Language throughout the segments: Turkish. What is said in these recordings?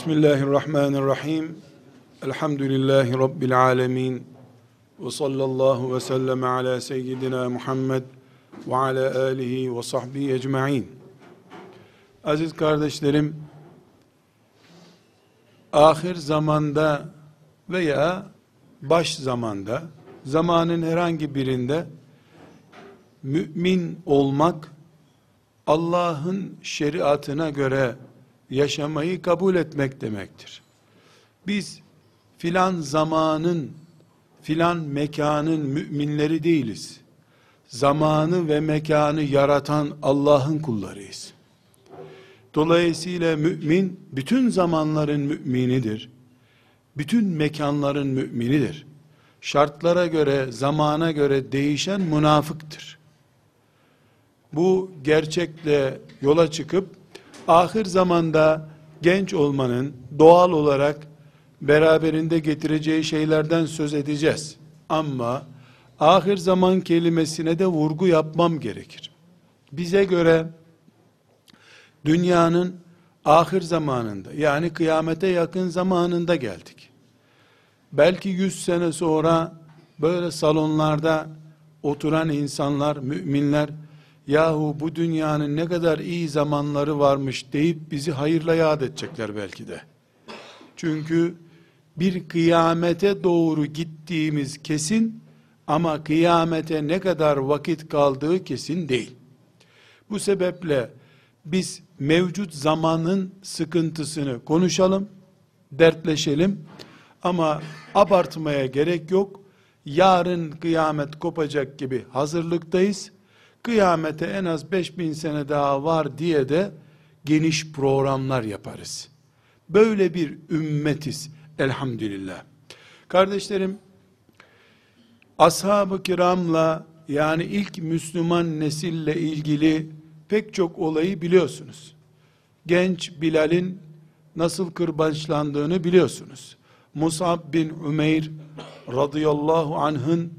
Bismillahirrahmanirrahim. Elhamdülillahi Rabbil alemin. Ve sallallahu ve sellem ala seyyidina Muhammed ve ala alihi ve sahbihi ecma'in. Aziz kardeşlerim, ahir zamanda veya baş zamanda, zamanın herhangi birinde mümin olmak, Allah'ın şeriatına göre yaşamayı kabul etmek demektir. Biz filan zamanın, filan mekanın müminleri değiliz. Zamanı ve mekanı yaratan Allah'ın kullarıyız. Dolayısıyla mümin, bütün zamanların müminidir. Bütün mekanların müminidir. Şartlara göre, zamana göre değişen münafıktır. Bu gerçekle yola çıkıp, ahir zamanda genç olmanın doğal olarak beraberinde getireceği şeylerden söz edeceğiz. Ama ahir zaman kelimesine de vurgu yapmam gerekir. Bize göre dünyanın ahir zamanında yani kıyamete yakın zamanında geldik. Belki yüz sene sonra böyle salonlarda oturan insanlar, müminler yahu bu dünyanın ne kadar iyi zamanları varmış deyip bizi hayırla yad edecekler belki de. Çünkü bir kıyamete doğru gittiğimiz kesin ama kıyamete ne kadar vakit kaldığı kesin değil. Bu sebeple biz mevcut zamanın sıkıntısını konuşalım, dertleşelim ama abartmaya gerek yok. Yarın kıyamet kopacak gibi hazırlıktayız kıyamete en az 5000 sene daha var diye de geniş programlar yaparız. Böyle bir ümmetiz elhamdülillah. Kardeşlerim, ashab-ı kiramla yani ilk Müslüman nesille ilgili pek çok olayı biliyorsunuz. Genç Bilal'in nasıl kırbaçlandığını biliyorsunuz. Musab bin Ümeyr radıyallahu anh'ın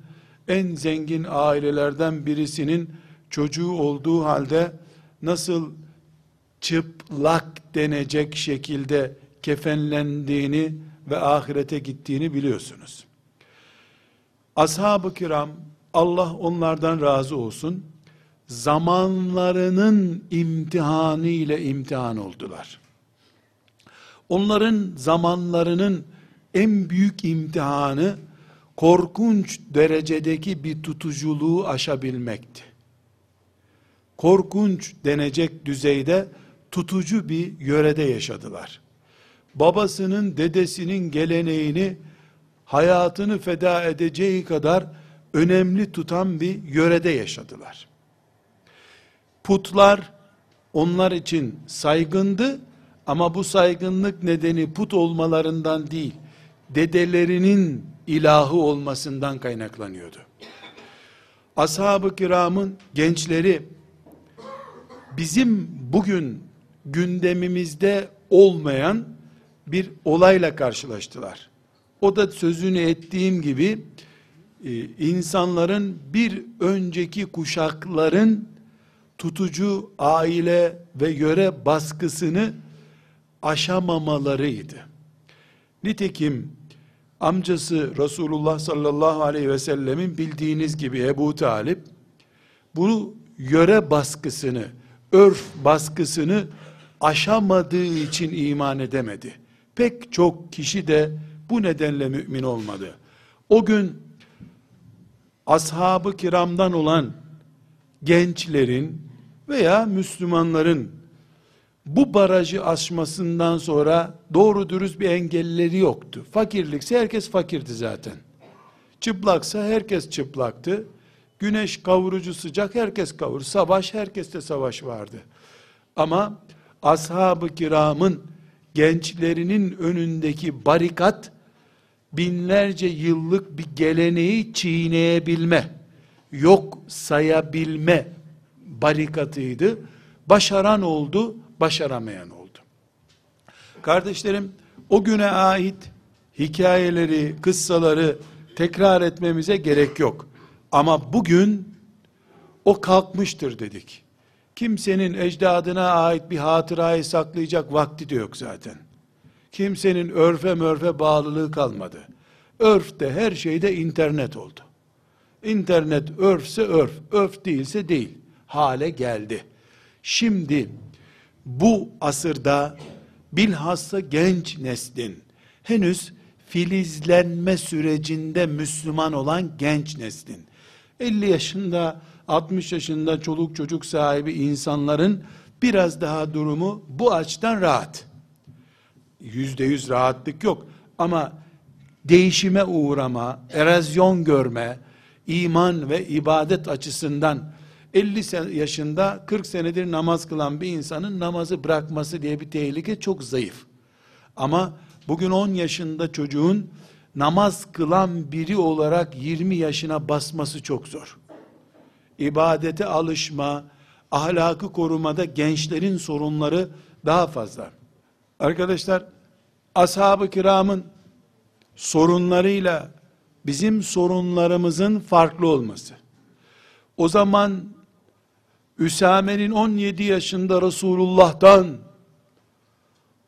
en zengin ailelerden birisinin çocuğu olduğu halde nasıl çıplak denecek şekilde kefenlendiğini ve ahirete gittiğini biliyorsunuz. Ashab-ı kiram Allah onlardan razı olsun zamanlarının imtihanı ile imtihan oldular. Onların zamanlarının en büyük imtihanı korkunç derecedeki bir tutuculuğu aşabilmekti korkunç denecek düzeyde tutucu bir yörede yaşadılar. Babasının, dedesinin geleneğini hayatını feda edeceği kadar önemli tutan bir yörede yaşadılar. Putlar onlar için saygındı ama bu saygınlık nedeni put olmalarından değil, dedelerinin ilahı olmasından kaynaklanıyordu. Ashab-ı kiramın gençleri bizim bugün gündemimizde olmayan bir olayla karşılaştılar. O da sözünü ettiğim gibi e, insanların bir önceki kuşakların tutucu aile ve yöre baskısını aşamamalarıydı. Nitekim amcası Resulullah sallallahu aleyhi ve sellemin bildiğiniz gibi Ebu Talip bunu yöre baskısını örf baskısını aşamadığı için iman edemedi. Pek çok kişi de bu nedenle mümin olmadı. O gün ashabı kiramdan olan gençlerin veya Müslümanların bu barajı aşmasından sonra doğru dürüst bir engelleri yoktu. Fakirlikse herkes fakirdi zaten. Çıplaksa herkes çıplaktı. Güneş kavurucu sıcak herkes kavur. Savaş herkeste savaş vardı. Ama ashab-ı kiramın gençlerinin önündeki barikat binlerce yıllık bir geleneği çiğneyebilme, yok sayabilme barikatıydı. Başaran oldu, başaramayan oldu. Kardeşlerim, o güne ait hikayeleri, kıssaları tekrar etmemize gerek yok. Ama bugün o kalkmıştır dedik. Kimsenin ecdadına ait bir hatırayı saklayacak vakti de yok zaten. Kimsenin örfe mörfe bağlılığı kalmadı. Örf de her şeyde internet oldu. İnternet örfse örf, örf değilse değil. Hale geldi. Şimdi bu asırda bilhassa genç neslin henüz filizlenme sürecinde Müslüman olan genç neslin 50 yaşında 60 yaşında çoluk çocuk sahibi insanların biraz daha durumu bu açıdan rahat. Yüzde yüz rahatlık yok ama değişime uğrama, erozyon görme, iman ve ibadet açısından 50 yaşında 40 senedir namaz kılan bir insanın namazı bırakması diye bir tehlike çok zayıf. Ama bugün 10 yaşında çocuğun namaz kılan biri olarak 20 yaşına basması çok zor. İbadete alışma, ahlakı korumada gençlerin sorunları daha fazla. Arkadaşlar, ashab-ı kiramın sorunlarıyla bizim sorunlarımızın farklı olması. O zaman Üsame'nin 17 yaşında Resulullah'tan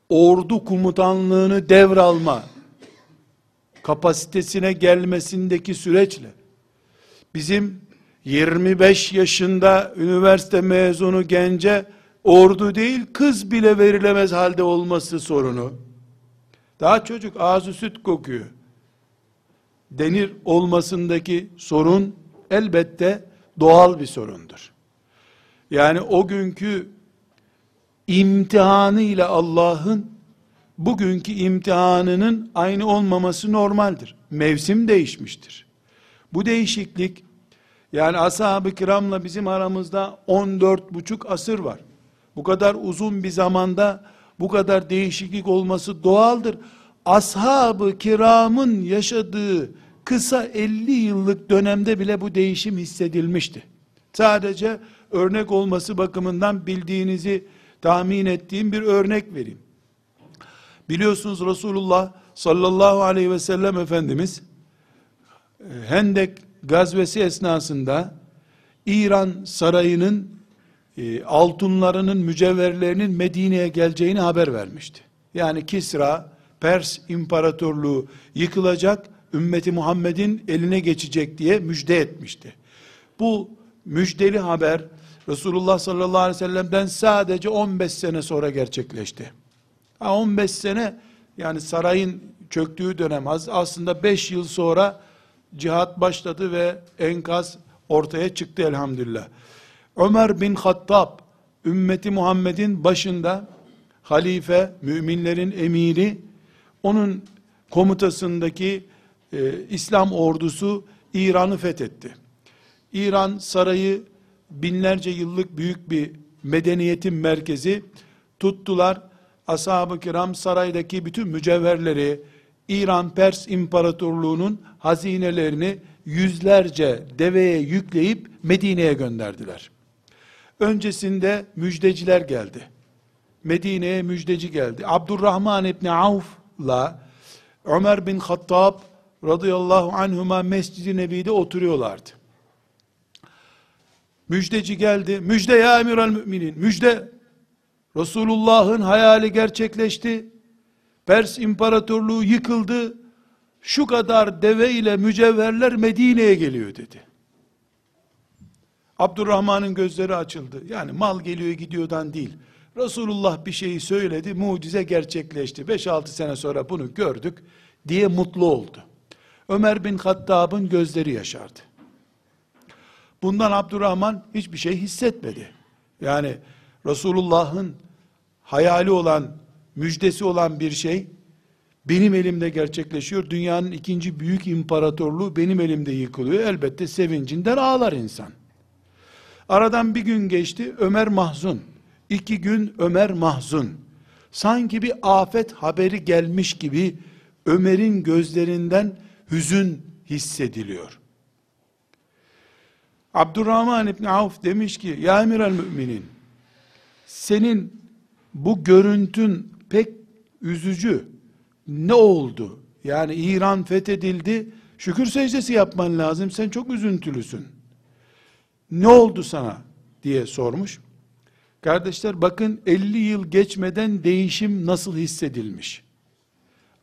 ordu komutanlığını devralma kapasitesine gelmesindeki süreçle bizim 25 yaşında üniversite mezunu gence ordu değil kız bile verilemez halde olması sorunu. Daha çocuk ağzı süt kokuyor. Denir olmasındaki sorun elbette doğal bir sorundur. Yani o günkü imtihanı ile Allah'ın bugünkü imtihanının aynı olmaması normaldir. Mevsim değişmiştir. Bu değişiklik yani ashab-ı kiramla bizim aramızda 14 buçuk asır var. Bu kadar uzun bir zamanda bu kadar değişiklik olması doğaldır. Ashab-ı kiramın yaşadığı kısa 50 yıllık dönemde bile bu değişim hissedilmişti. Sadece örnek olması bakımından bildiğinizi tahmin ettiğim bir örnek vereyim. Biliyorsunuz Resulullah sallallahu aleyhi ve sellem Efendimiz e, Hendek gazvesi esnasında İran sarayının e, altınlarının, mücevherlerinin Medine'ye geleceğini haber vermişti. Yani Kisra, Pers İmparatorluğu yıkılacak, ümmeti Muhammed'in eline geçecek diye müjde etmişti. Bu müjdeli haber Resulullah sallallahu aleyhi ve sellem'den sadece 15 sene sonra gerçekleşti. 15 sene yani sarayın çöktüğü dönem aslında 5 yıl sonra cihat başladı ve enkaz ortaya çıktı elhamdülillah. Ömer bin Hattab ümmeti Muhammed'in başında halife, müminlerin emiri, onun komutasındaki e, İslam ordusu İran'ı fethetti. İran sarayı binlerce yıllık büyük bir medeniyetin merkezi tuttular. Ashab-ı kiram saraydaki bütün mücevherleri, İran Pers İmparatorluğu'nun hazinelerini yüzlerce deveye yükleyip Medine'ye gönderdiler. Öncesinde müjdeciler geldi. Medine'ye müjdeci geldi. Abdurrahman İbni Avf'la Ömer bin Hattab radıyallahu anhuma Mescid-i Nebi'de oturuyorlardı. Müjdeci geldi. Müjde ya emir müminin. Müjde. Resulullah'ın hayali gerçekleşti. Pers İmparatorluğu yıkıldı. Şu kadar deve ile mücevherler Medine'ye geliyor dedi. Abdurrahman'ın gözleri açıldı. Yani mal geliyor gidiyordan değil. Resulullah bir şeyi söyledi, mucize gerçekleşti. 5-6 sene sonra bunu gördük diye mutlu oldu. Ömer bin Hattab'ın gözleri yaşardı. Bundan Abdurrahman hiçbir şey hissetmedi. Yani Resulullah'ın hayali olan, müjdesi olan bir şey benim elimde gerçekleşiyor. Dünyanın ikinci büyük imparatorluğu benim elimde yıkılıyor. Elbette sevincinden ağlar insan. Aradan bir gün geçti. Ömer mahzun. İki gün Ömer mahzun. Sanki bir afet haberi gelmiş gibi Ömer'in gözlerinden hüzün hissediliyor. Abdurrahman İbni Avf demiş ki, Ya emir müminin, senin bu görüntün pek üzücü. Ne oldu? Yani İran fethedildi, şükür secdesi yapman lazım, sen çok üzüntülüsün. Ne oldu sana? diye sormuş. Kardeşler bakın 50 yıl geçmeden değişim nasıl hissedilmiş.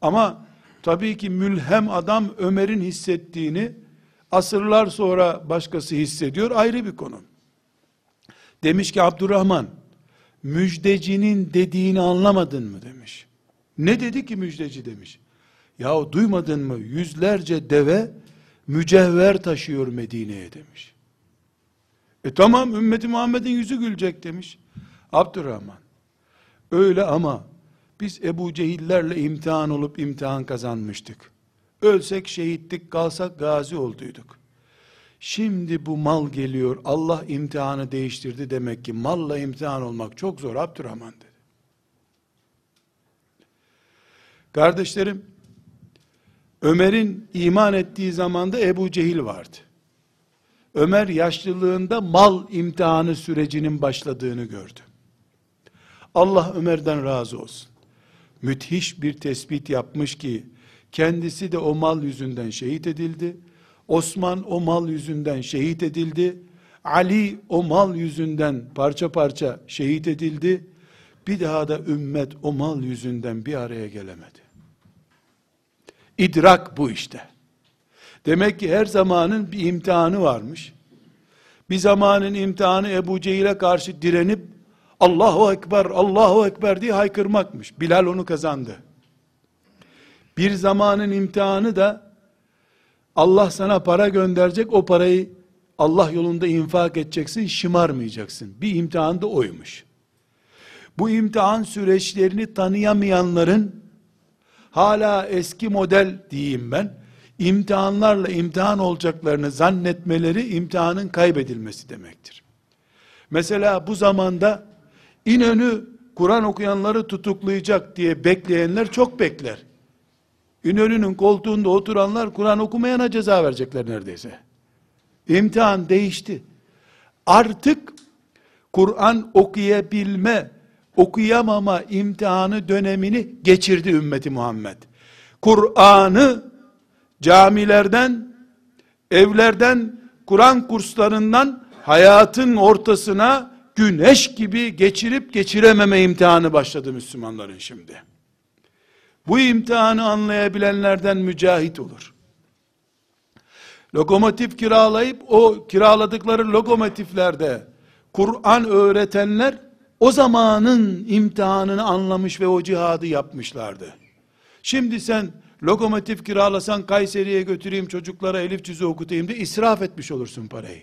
Ama tabii ki mülhem adam Ömer'in hissettiğini asırlar sonra başkası hissediyor ayrı bir konu. Demiş ki Abdurrahman müjdecinin dediğini anlamadın mı demiş. Ne dedi ki müjdeci demiş. Ya duymadın mı yüzlerce deve mücevher taşıyor Medine'ye demiş. E tamam ümmeti Muhammed'in yüzü gülecek demiş. Abdurrahman öyle ama biz Ebu Cehillerle imtihan olup imtihan kazanmıştık. Ölsek şehittik, kalsak gazi olduyduk. Şimdi bu mal geliyor, Allah imtihanı değiştirdi demek ki malla imtihan olmak çok zor Abdurrahman dedi. Kardeşlerim, Ömer'in iman ettiği zamanda Ebu Cehil vardı. Ömer yaşlılığında mal imtihanı sürecinin başladığını gördü. Allah Ömer'den razı olsun. Müthiş bir tespit yapmış ki, kendisi de o mal yüzünden şehit edildi. Osman o mal yüzünden şehit edildi. Ali o mal yüzünden parça parça şehit edildi. Bir daha da ümmet o mal yüzünden bir araya gelemedi. İdrak bu işte. Demek ki her zamanın bir imtihanı varmış. Bir zamanın imtihanı Ebu Cehil'e karşı direnip Allahu Ekber, Allahu Ekber diye haykırmakmış. Bilal onu kazandı. Bir zamanın imtihanı da Allah sana para gönderecek, o parayı Allah yolunda infak edeceksin, şımarmayacaksın. Bir imtihan da oymuş. Bu imtihan süreçlerini tanıyamayanların hala eski model diyeyim ben, imtihanlarla imtihan olacaklarını zannetmeleri imtihanın kaybedilmesi demektir. Mesela bu zamanda İnönü Kur'an okuyanları tutuklayacak diye bekleyenler çok bekler. İnönü'nün koltuğunda oturanlar Kur'an okumayana ceza verecekler neredeyse. İmtihan değişti. Artık Kur'an okuyabilme, okuyamama imtihanı dönemini geçirdi ümmeti Muhammed. Kur'an'ı camilerden, evlerden, Kur'an kurslarından hayatın ortasına güneş gibi geçirip geçirememe imtihanı başladı Müslümanların şimdi. Bu imtihanı anlayabilenlerden mücahit olur. Lokomotif kiralayıp o kiraladıkları lokomotiflerde Kur'an öğretenler o zamanın imtihanını anlamış ve o cihadı yapmışlardı. Şimdi sen lokomotif kiralasan Kayseri'ye götüreyim çocuklara elif cüzü okutayım de israf etmiş olursun parayı.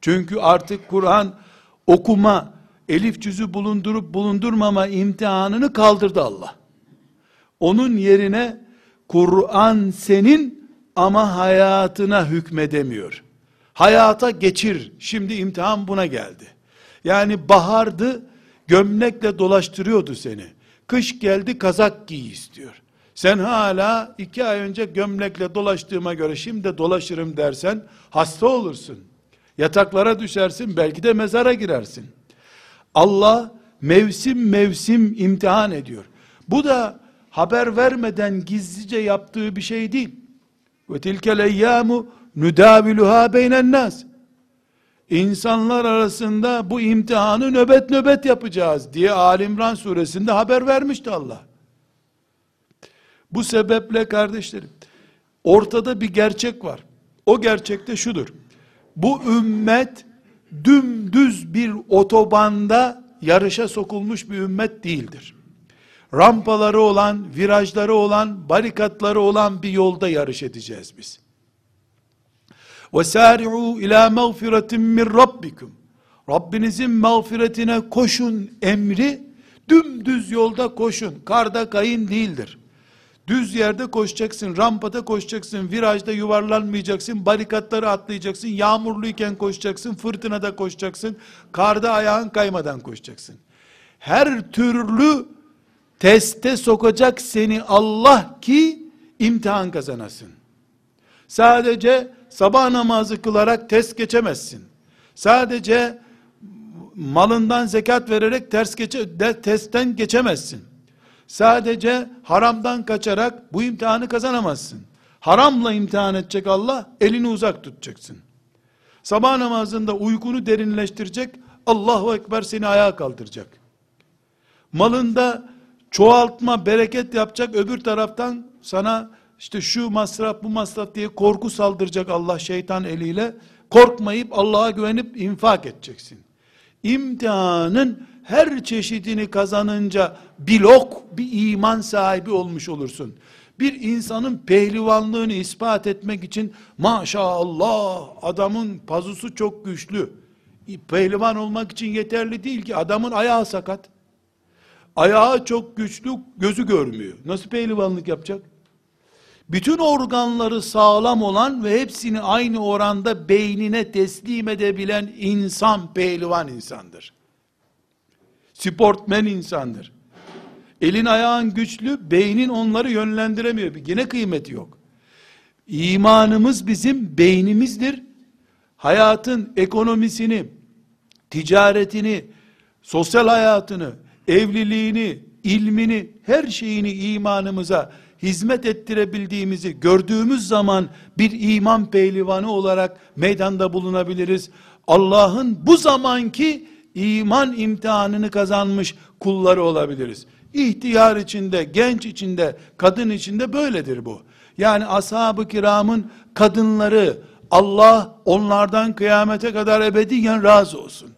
Çünkü artık Kur'an okuma, elif cüzü bulundurup bulundurmama imtihanını kaldırdı Allah. Onun yerine Kur'an senin ama hayatına hükmedemiyor. Hayata geçir. Şimdi imtihan buna geldi. Yani bahardı, gömlekle dolaştırıyordu seni. Kış geldi kazak giy istiyor. Sen hala iki ay önce gömlekle dolaştığıma göre şimdi dolaşırım dersen hasta olursun. Yataklara düşersin, belki de mezara girersin. Allah mevsim mevsim imtihan ediyor. Bu da haber vermeden gizlice yaptığı bir şey değil. Ve tilkel eyyamu nudaviluha beynen nas. İnsanlar arasında bu imtihanı nöbet nöbet yapacağız diye Alimran suresinde haber vermişti Allah. Bu sebeple kardeşlerim, ortada bir gerçek var. O gerçek de şudur bu ümmet dümdüz bir otobanda yarışa sokulmuş bir ümmet değildir. Rampaları olan, virajları olan, barikatları olan bir yolda yarış edeceğiz biz. وَسَارِعُوا ila مَغْفِرَةٍ min رَبِّكُمْ Rabbinizin mağfiretine koşun emri, dümdüz yolda koşun, karda kayın değildir. Düz yerde koşacaksın, rampada koşacaksın, virajda yuvarlanmayacaksın, barikatları atlayacaksın, yağmurluyken koşacaksın, fırtınada koşacaksın, karda ayağın kaymadan koşacaksın. Her türlü teste sokacak seni Allah ki imtihan kazanasın. Sadece sabah namazı kılarak test geçemezsin. Sadece malından zekat vererek ters geçe, testten geçemezsin. Sadece haramdan kaçarak bu imtihanı kazanamazsın. Haramla imtihan edecek Allah, elini uzak tutacaksın. Sabah namazında uykunu derinleştirecek, Allahu Ekber seni ayağa kaldıracak. Malında çoğaltma, bereket yapacak, öbür taraftan sana işte şu masraf, bu masraf diye korku saldıracak Allah şeytan eliyle. Korkmayıp Allah'a güvenip infak edeceksin. İmtihanın her çeşidini kazanınca blok bir iman sahibi olmuş olursun. Bir insanın pehlivanlığını ispat etmek için maşallah adamın pazusu çok güçlü. Pehlivan olmak için yeterli değil ki adamın ayağı sakat. Ayağı çok güçlü, gözü görmüyor. Nasıl pehlivanlık yapacak? Bütün organları sağlam olan ve hepsini aynı oranda beynine teslim edebilen insan pehlivan insandır. Sportmen insandır. Elin ayağın güçlü, beynin onları yönlendiremiyor. Yine kıymeti yok. İmanımız bizim beynimizdir. Hayatın ekonomisini, ticaretini, sosyal hayatını, evliliğini, ilmini, her şeyini imanımıza hizmet ettirebildiğimizi gördüğümüz zaman bir iman pehlivanı olarak meydanda bulunabiliriz. Allah'ın bu zamanki iman imtihanını kazanmış kulları olabiliriz. İhtiyar içinde, genç içinde, kadın içinde böyledir bu. Yani ashab-ı kiramın kadınları Allah onlardan kıyamete kadar ebediyen razı olsun.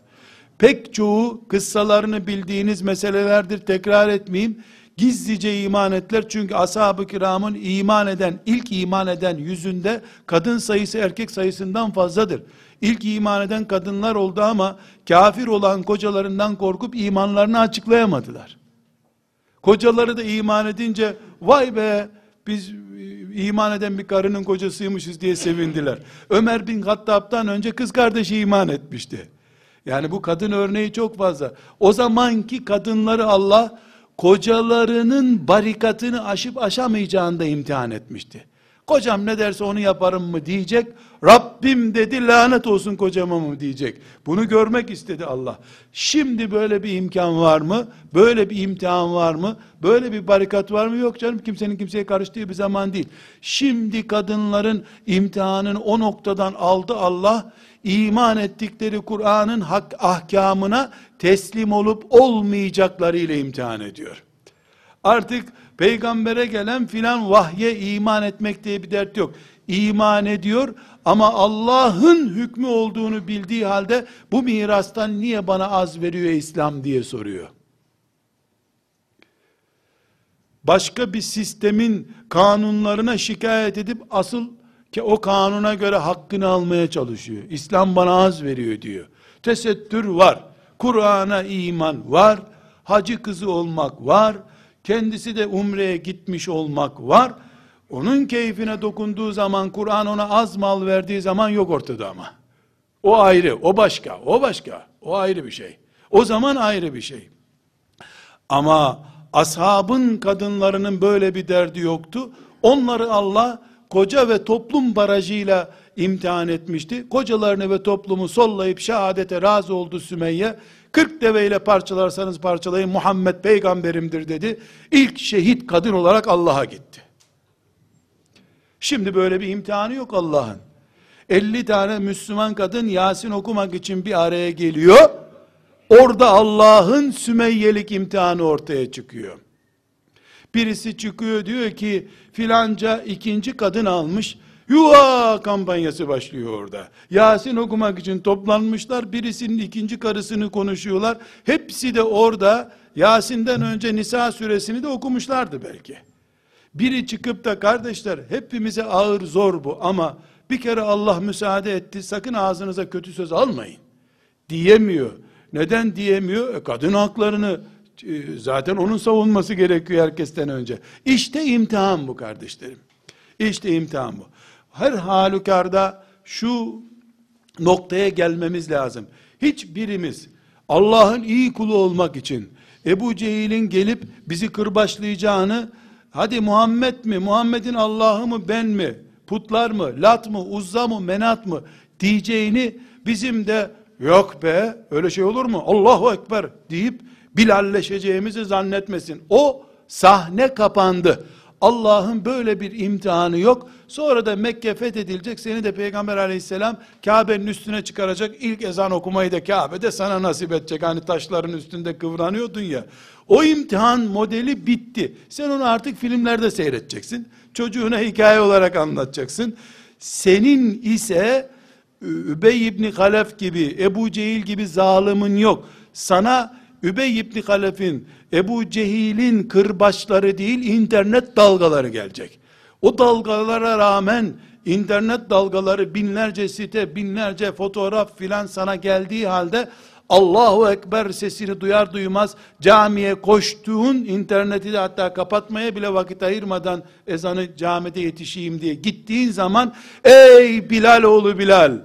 Pek çoğu kıssalarını bildiğiniz meselelerdir tekrar etmeyeyim. Gizlice iman ettiler çünkü ashab-ı kiramın iman eden, ilk iman eden yüzünde kadın sayısı erkek sayısından fazladır. İlk iman eden kadınlar oldu ama kafir olan kocalarından korkup imanlarını açıklayamadılar. Kocaları da iman edince vay be biz iman eden bir karının kocasıymışız diye sevindiler. Ömer bin Hattab'dan önce kız kardeşi iman etmişti. Yani bu kadın örneği çok fazla. O zamanki kadınları Allah kocalarının barikatını aşıp aşamayacağını da imtihan etmişti. Kocam ne derse onu yaparım mı diyecek. Rabbim dedi lanet olsun kocama mı diyecek. Bunu görmek istedi Allah. Şimdi böyle bir imkan var mı? Böyle bir imtihan var mı? Böyle bir barikat var mı? Yok canım kimsenin kimseye karıştığı bir zaman değil. Şimdi kadınların imtihanını o noktadan aldı Allah. iman ettikleri Kur'an'ın hak ahkamına teslim olup olmayacakları ile imtihan ediyor. Artık peygambere gelen filan vahye iman etmek diye bir dert yok. İman ediyor ama Allah'ın hükmü olduğunu bildiği halde bu mirastan niye bana az veriyor İslam diye soruyor. Başka bir sistemin kanunlarına şikayet edip asıl ki o kanuna göre hakkını almaya çalışıyor. İslam bana az veriyor diyor. Tesettür var. Kur'an'a iman var. Hacı kızı olmak var kendisi de umreye gitmiş olmak var. Onun keyfine dokunduğu zaman Kur'an ona az mal verdiği zaman yok ortada ama. O ayrı, o başka, o başka. O ayrı bir şey. O zaman ayrı bir şey. Ama ashabın kadınlarının böyle bir derdi yoktu. Onları Allah koca ve toplum barajıyla imtihan etmişti. Kocalarını ve toplumu sollayıp şehadete razı oldu Sümeyye. 40 deveyle parçalarsanız parçalayın Muhammed peygamberimdir dedi. İlk şehit kadın olarak Allah'a gitti. Şimdi böyle bir imtihanı yok Allah'ın. 50 tane Müslüman kadın Yasin okumak için bir araya geliyor. Orada Allah'ın Sümeyyelik imtihanı ortaya çıkıyor. Birisi çıkıyor diyor ki filanca ikinci kadın almış. Yuva kampanyası başlıyor orada. Yasin okumak için toplanmışlar. Birisinin ikinci karısını konuşuyorlar. Hepsi de orada Yasin'den önce Nisa suresini de okumuşlardı belki. Biri çıkıp da kardeşler hepimize ağır zor bu ama bir kere Allah müsaade etti sakın ağzınıza kötü söz almayın diyemiyor. Neden diyemiyor? E, kadın haklarını e, zaten onun savunması gerekiyor herkesten önce. İşte imtihan bu kardeşlerim. İşte imtihan bu her halükarda şu noktaya gelmemiz lazım. Hiçbirimiz Allah'ın iyi kulu olmak için Ebu Cehil'in gelip bizi kırbaçlayacağını hadi Muhammed mi Muhammed'in Allah'ı mı ben mi putlar mı lat mı uzza mı menat mı diyeceğini bizim de yok be öyle şey olur mu Allahu Ekber deyip bilalleşeceğimizi zannetmesin. O sahne kapandı. Allah'ın böyle bir imtihanı yok. Sonra da Mekke fethedilecek. Seni de Peygamber aleyhisselam Kabe'nin üstüne çıkaracak. İlk ezan okumayı da Kabe'de sana nasip edecek. Hani taşların üstünde kıvranıyordun ya. O imtihan modeli bitti. Sen onu artık filmlerde seyredeceksin. Çocuğuna hikaye olarak anlatacaksın. Senin ise Übey ibn Halef gibi, Ebu Cehil gibi zalimin yok. Sana Übey ibn Halef'in, Ebu Cehil'in kırbaçları değil, internet dalgaları gelecek. O dalgalara rağmen, internet dalgaları binlerce site, binlerce fotoğraf filan sana geldiği halde, Allahu Ekber sesini duyar duymaz camiye koştuğun interneti de hatta kapatmaya bile vakit ayırmadan ezanı camide yetişeyim diye gittiğin zaman ey Bilal oğlu Bilal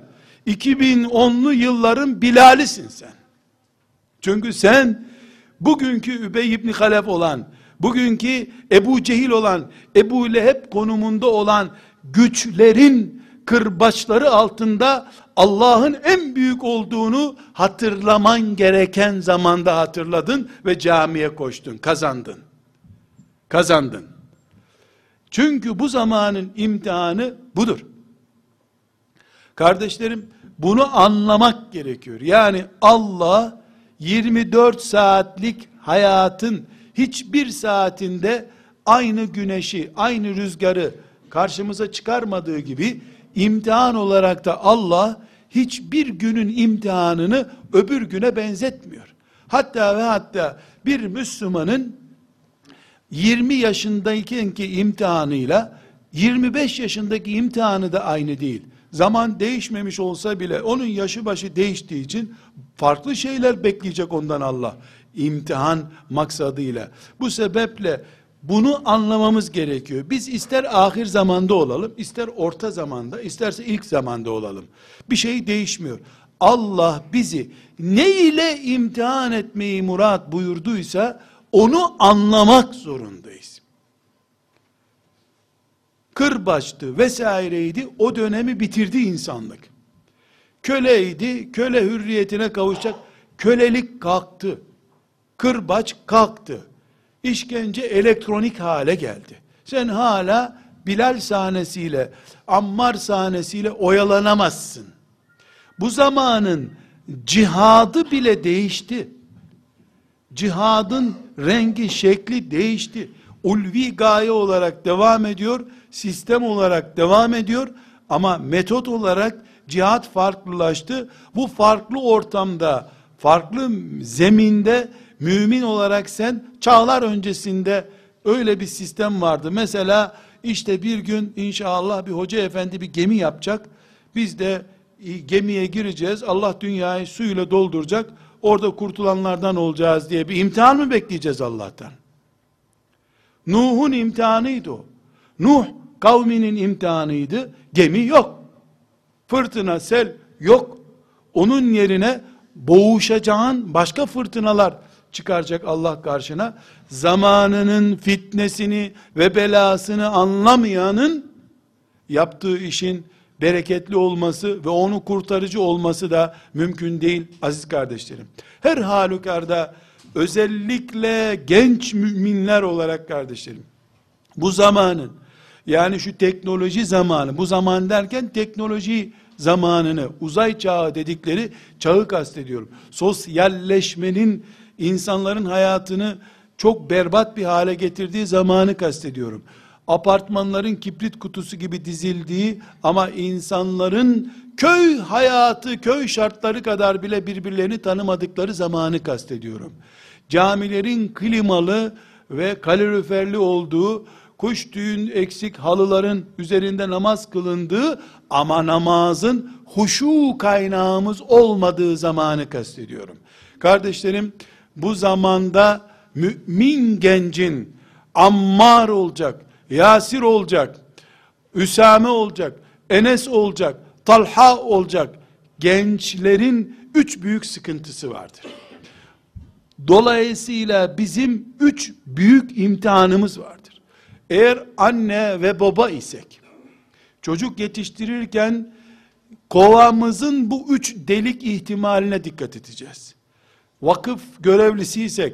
2010'lu yılların Bilal'isin sen. Çünkü sen bugünkü Übey ibn Halef olan, bugünkü Ebu Cehil olan, Ebu Leheb konumunda olan güçlerin kırbaçları altında Allah'ın en büyük olduğunu hatırlaman gereken zamanda hatırladın ve camiye koştun, kazandın. Kazandın. Çünkü bu zamanın imtihanı budur. Kardeşlerim, bunu anlamak gerekiyor. Yani Allah 24 saatlik hayatın hiçbir saatinde aynı güneşi, aynı rüzgarı karşımıza çıkarmadığı gibi imtihan olarak da Allah hiçbir günün imtihanını öbür güne benzetmiyor. Hatta ve hatta bir Müslümanın 20 yaşındaykenki imtihanıyla 25 yaşındaki imtihanı da aynı değil. Zaman değişmemiş olsa bile onun yaşı başı değiştiği için farklı şeyler bekleyecek ondan Allah. İmtihan maksadıyla. Bu sebeple bunu anlamamız gerekiyor. Biz ister ahir zamanda olalım, ister orta zamanda, isterse ilk zamanda olalım. Bir şey değişmiyor. Allah bizi ne ile imtihan etmeyi murat buyurduysa onu anlamak zorundayız. Kırbaçtı vesaireydi o dönemi bitirdi insanlık. Köleydi, köle hürriyetine kavuşacak. Kölelik kalktı. Kırbaç kalktı işkence elektronik hale geldi. Sen hala Bilal sahnesiyle, Ammar sahnesiyle oyalanamazsın. Bu zamanın cihadı bile değişti. Cihadın rengi, şekli değişti. Ulvi gaye olarak devam ediyor, sistem olarak devam ediyor ama metot olarak cihat farklılaştı. Bu farklı ortamda, farklı zeminde mümin olarak sen çağlar öncesinde öyle bir sistem vardı. Mesela işte bir gün inşallah bir hoca efendi bir gemi yapacak. Biz de gemiye gireceğiz. Allah dünyayı suyla dolduracak. Orada kurtulanlardan olacağız diye bir imtihan mı bekleyeceğiz Allah'tan? Nuh'un imtihanıydı o. Nuh kavminin imtihanıydı. Gemi yok. Fırtına, sel yok. Onun yerine boğuşacağın başka fırtınalar çıkaracak Allah karşına. Zamanının fitnesini ve belasını anlamayanın yaptığı işin bereketli olması ve onu kurtarıcı olması da mümkün değil aziz kardeşlerim. Her halükarda özellikle genç müminler olarak kardeşlerim bu zamanın yani şu teknoloji zamanı bu zaman derken teknoloji zamanını uzay çağı dedikleri çağı kastediyorum. Sosyalleşmenin insanların hayatını çok berbat bir hale getirdiği zamanı kastediyorum. Apartmanların kibrit kutusu gibi dizildiği ama insanların köy hayatı, köy şartları kadar bile birbirlerini tanımadıkları zamanı kastediyorum. Camilerin klimalı ve kaloriferli olduğu, kuş düğün eksik halıların üzerinde namaz kılındığı ama namazın huşu kaynağımız olmadığı zamanı kastediyorum. Kardeşlerim, bu zamanda mümin gencin Ammar olacak, Yasir olacak, Üsame olacak, Enes olacak, Talha olacak gençlerin üç büyük sıkıntısı vardır. Dolayısıyla bizim üç büyük imtihanımız vardır. Eğer anne ve baba isek, çocuk yetiştirirken kovamızın bu üç delik ihtimaline dikkat edeceğiz vakıf görevlisiysek,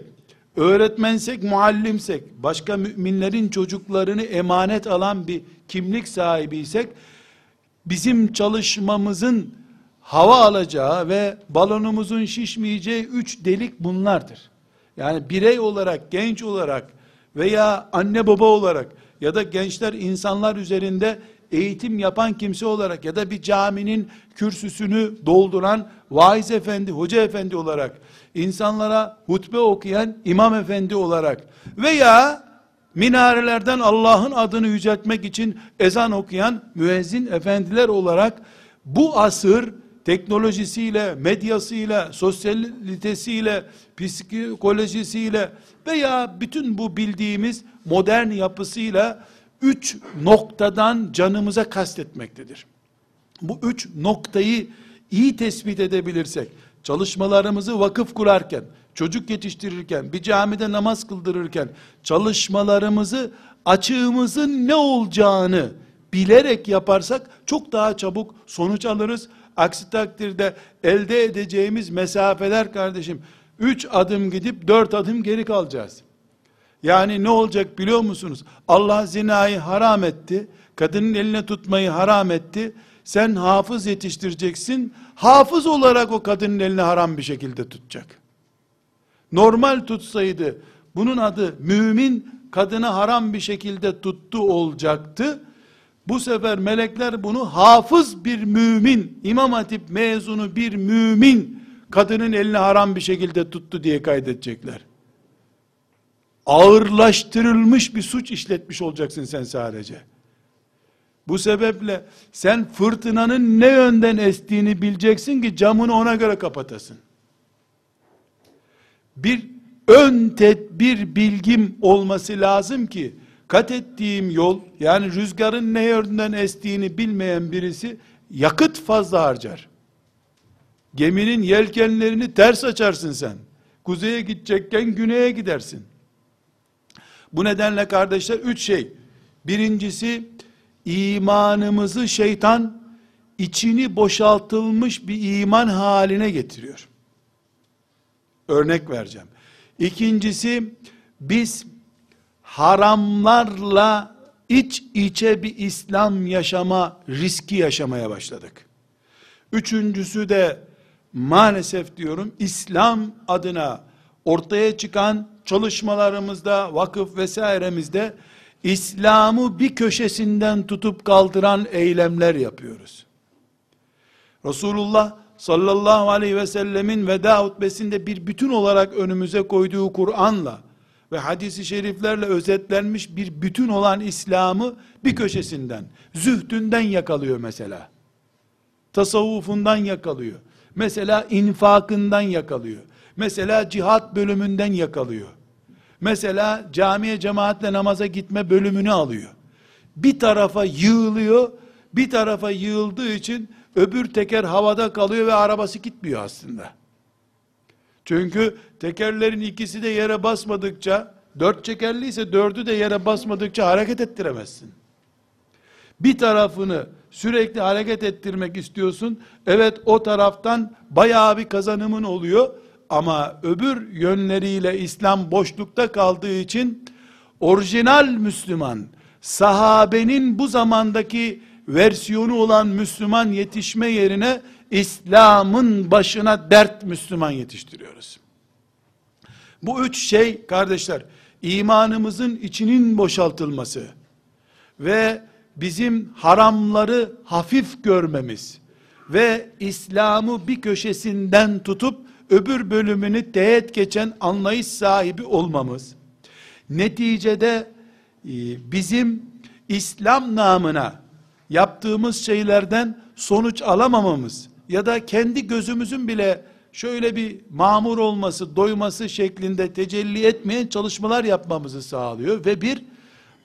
öğretmensek, muallimsek, başka müminlerin çocuklarını emanet alan bir kimlik sahibiysek, bizim çalışmamızın hava alacağı ve balonumuzun şişmeyeceği üç delik bunlardır. Yani birey olarak, genç olarak veya anne baba olarak ya da gençler insanlar üzerinde eğitim yapan kimse olarak ya da bir caminin kürsüsünü dolduran vaiz efendi, hoca efendi olarak, insanlara hutbe okuyan imam efendi olarak veya minarelerden Allah'ın adını yüceltmek için ezan okuyan müezzin efendiler olarak bu asır teknolojisiyle, medyasıyla, sosyalitesiyle, psikolojisiyle veya bütün bu bildiğimiz modern yapısıyla üç noktadan canımıza kastetmektedir. Bu üç noktayı iyi tespit edebilirsek, çalışmalarımızı vakıf kurarken, çocuk yetiştirirken, bir camide namaz kıldırırken, çalışmalarımızı açığımızın ne olacağını bilerek yaparsak çok daha çabuk sonuç alırız. Aksi takdirde elde edeceğimiz mesafeler kardeşim, üç adım gidip dört adım geri kalacağız. Yani ne olacak biliyor musunuz? Allah zinayı haram etti. Kadının eline tutmayı haram etti. Sen hafız yetiştireceksin. Hafız olarak o kadının elini haram bir şekilde tutacak. Normal tutsaydı bunun adı mümin kadını haram bir şekilde tuttu olacaktı. Bu sefer melekler bunu hafız bir mümin, İmam Hatip mezunu bir mümin kadının elini haram bir şekilde tuttu diye kaydedecekler ağırlaştırılmış bir suç işletmiş olacaksın sen sadece. Bu sebeple sen fırtınanın ne yönden estiğini bileceksin ki camını ona göre kapatasın. Bir ön tedbir bilgim olması lazım ki kat ettiğim yol yani rüzgarın ne yönden estiğini bilmeyen birisi yakıt fazla harcar. Geminin yelkenlerini ters açarsın sen. Kuzeye gidecekken güneye gidersin. Bu nedenle kardeşler üç şey. Birincisi imanımızı şeytan içini boşaltılmış bir iman haline getiriyor. Örnek vereceğim. İkincisi biz haramlarla iç içe bir İslam yaşama riski yaşamaya başladık. Üçüncüsü de maalesef diyorum İslam adına ortaya çıkan çalışmalarımızda, vakıf vesairemizde İslam'ı bir köşesinden tutup kaldıran eylemler yapıyoruz. Resulullah sallallahu aleyhi ve sellemin veda hutbesinde bir bütün olarak önümüze koyduğu Kur'an'la ve hadisi şeriflerle özetlenmiş bir bütün olan İslam'ı bir köşesinden, zühdünden yakalıyor mesela. Tasavvufundan yakalıyor. Mesela infakından yakalıyor. Mesela cihat bölümünden yakalıyor. Mesela camiye cemaatle namaza gitme bölümünü alıyor. Bir tarafa yığılıyor, bir tarafa yığıldığı için öbür teker havada kalıyor ve arabası gitmiyor aslında. Çünkü tekerlerin ikisi de yere basmadıkça, dört çekerliyse dördü de yere basmadıkça hareket ettiremezsin. Bir tarafını sürekli hareket ettirmek istiyorsun. Evet o taraftan bayağı bir kazanımın oluyor. Ama öbür yönleriyle İslam boşlukta kaldığı için orijinal Müslüman, sahabenin bu zamandaki versiyonu olan Müslüman yetişme yerine İslam'ın başına dert Müslüman yetiştiriyoruz. Bu üç şey kardeşler, imanımızın içinin boşaltılması ve bizim haramları hafif görmemiz ve İslam'ı bir köşesinden tutup öbür bölümünü teğet geçen anlayış sahibi olmamız, neticede e, bizim İslam namına yaptığımız şeylerden sonuç alamamamız ya da kendi gözümüzün bile şöyle bir mamur olması, doyması şeklinde tecelli etmeyen çalışmalar yapmamızı sağlıyor ve bir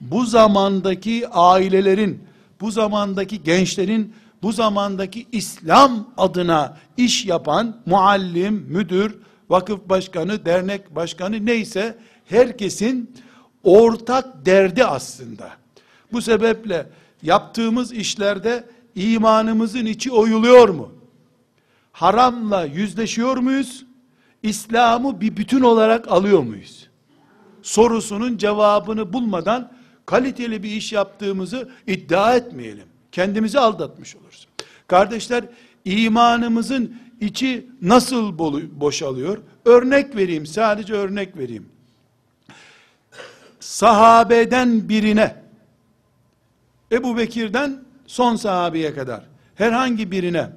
bu zamandaki ailelerin, bu zamandaki gençlerin bu zamandaki İslam adına iş yapan muallim, müdür, vakıf başkanı, dernek başkanı neyse herkesin ortak derdi aslında. Bu sebeple yaptığımız işlerde imanımızın içi oyuluyor mu? Haramla yüzleşiyor muyuz? İslam'ı bir bütün olarak alıyor muyuz? sorusunun cevabını bulmadan kaliteli bir iş yaptığımızı iddia etmeyelim. Kendimizi aldatmış oluruz. Kardeşler imanımızın içi nasıl boşalıyor? Örnek vereyim, sadece örnek vereyim. Sahabeden birine, Ebu Bekir'den son sahabeye kadar, herhangi birine,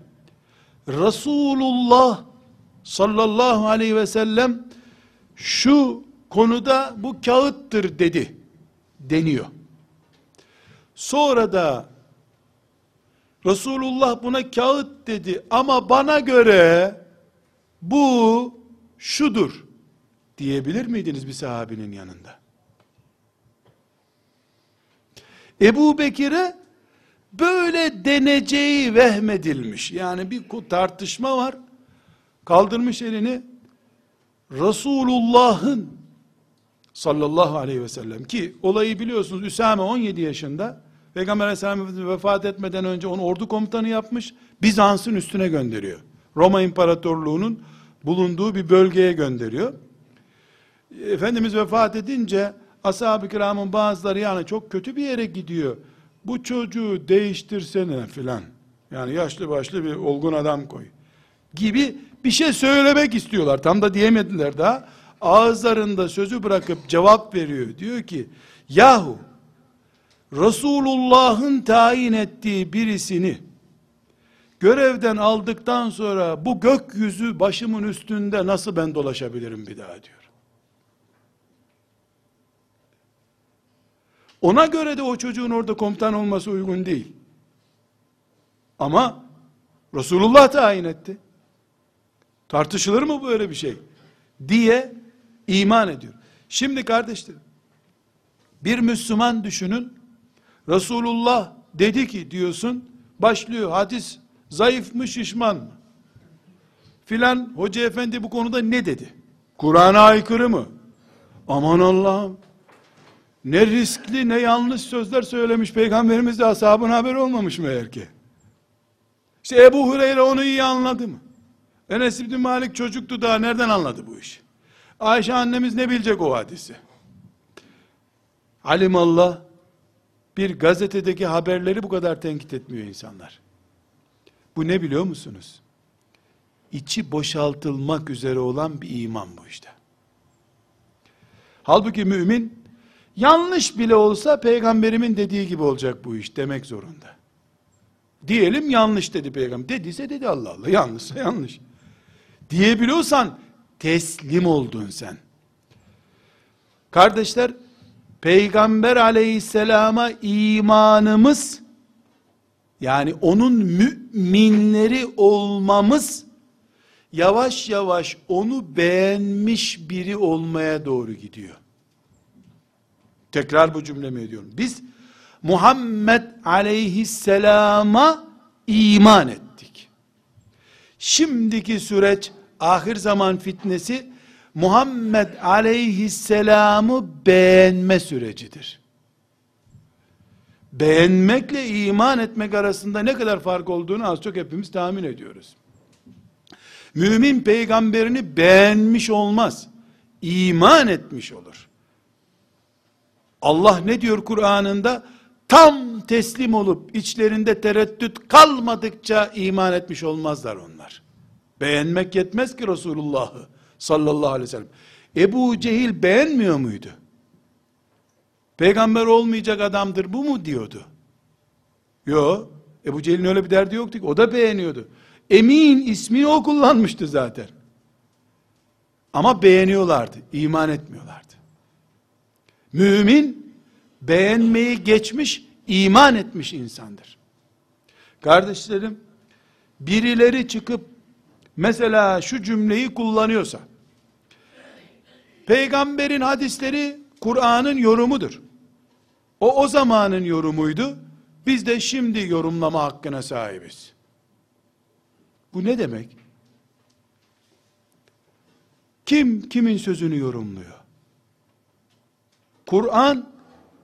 Resulullah sallallahu aleyhi ve sellem, şu konuda bu kağıttır dedi, deniyor. Sonra da Resulullah buna kağıt dedi ama bana göre bu şudur diyebilir miydiniz bir sahabinin yanında? Ebu Bekir'e böyle deneceği vehmedilmiş. Yani bir tartışma var. Kaldırmış elini. Resulullah'ın sallallahu aleyhi ve sellem ki olayı biliyorsunuz Üsame 17 yaşında Peygamber aleyhisselam vefat etmeden önce onu ordu komutanı yapmış Bizans'ın üstüne gönderiyor. Roma İmparatorluğu'nun bulunduğu bir bölgeye gönderiyor. Efendimiz vefat edince ashab-ı kiramın bazıları yani çok kötü bir yere gidiyor. Bu çocuğu değiştirsene filan. Yani yaşlı başlı bir olgun adam koy. Gibi bir şey söylemek istiyorlar. Tam da diyemediler daha. Ağızlarında sözü bırakıp cevap veriyor. Diyor ki yahu Resulullah'ın tayin ettiği birisini görevden aldıktan sonra bu gökyüzü başımın üstünde nasıl ben dolaşabilirim bir daha diyor. Ona göre de o çocuğun orada komutan olması uygun değil. Ama Resulullah tayin etti. Tartışılır mı böyle bir şey? Diye iman ediyor. Şimdi kardeşlerim, bir Müslüman düşünün, Resulullah dedi ki diyorsun, başlıyor hadis zayıf mı şişman mı? Filan hoca efendi bu konuda ne dedi? Kur'an'a aykırı mı? Aman Allah'ım. Ne riskli ne yanlış sözler söylemiş peygamberimiz de ashabın haberi olmamış mı eğer ki? İşte Ebu Hureyre onu iyi anladı mı? Enes İbni Malik çocuktu daha nereden anladı bu işi? Ayşe annemiz ne bilecek o hadisi? Alimallah bir gazetedeki haberleri bu kadar tenkit etmiyor insanlar. Bu ne biliyor musunuz? İçi boşaltılmak üzere olan bir iman bu işte. Halbuki mümin yanlış bile olsa peygamberimin dediği gibi olacak bu iş demek zorunda. Diyelim yanlış dedi peygamber. Dediyse dedi Allah Allah. Yanlışsa yanlış. Diyebiliyorsan teslim oldun sen. Kardeşler Peygamber aleyhisselama imanımız yani onun müminleri olmamız yavaş yavaş onu beğenmiş biri olmaya doğru gidiyor. Tekrar bu cümlemi ediyorum. Biz Muhammed aleyhisselama iman ettik. Şimdiki süreç ahir zaman fitnesi Muhammed aleyhisselamı beğenme sürecidir. Beğenmekle iman etmek arasında ne kadar fark olduğunu az çok hepimiz tahmin ediyoruz. Mümin peygamberini beğenmiş olmaz. İman etmiş olur. Allah ne diyor Kur'an'ında? Tam teslim olup içlerinde tereddüt kalmadıkça iman etmiş olmazlar onlar. Beğenmek yetmez ki Resulullah'ı sallallahu aleyhi ve sellem. Ebu Cehil beğenmiyor muydu? Peygamber olmayacak adamdır bu mu diyordu? Yo, Ebu Cehil'in öyle bir derdi yoktu ki, o da beğeniyordu. Emin ismini o kullanmıştı zaten. Ama beğeniyorlardı, iman etmiyorlardı. Mümin, beğenmeyi geçmiş, iman etmiş insandır. Kardeşlerim, birileri çıkıp, mesela şu cümleyi kullanıyorsa, Peygamberin hadisleri Kur'an'ın yorumudur. O o zamanın yorumuydu. Biz de şimdi yorumlama hakkına sahibiz. Bu ne demek? Kim kimin sözünü yorumluyor? Kur'an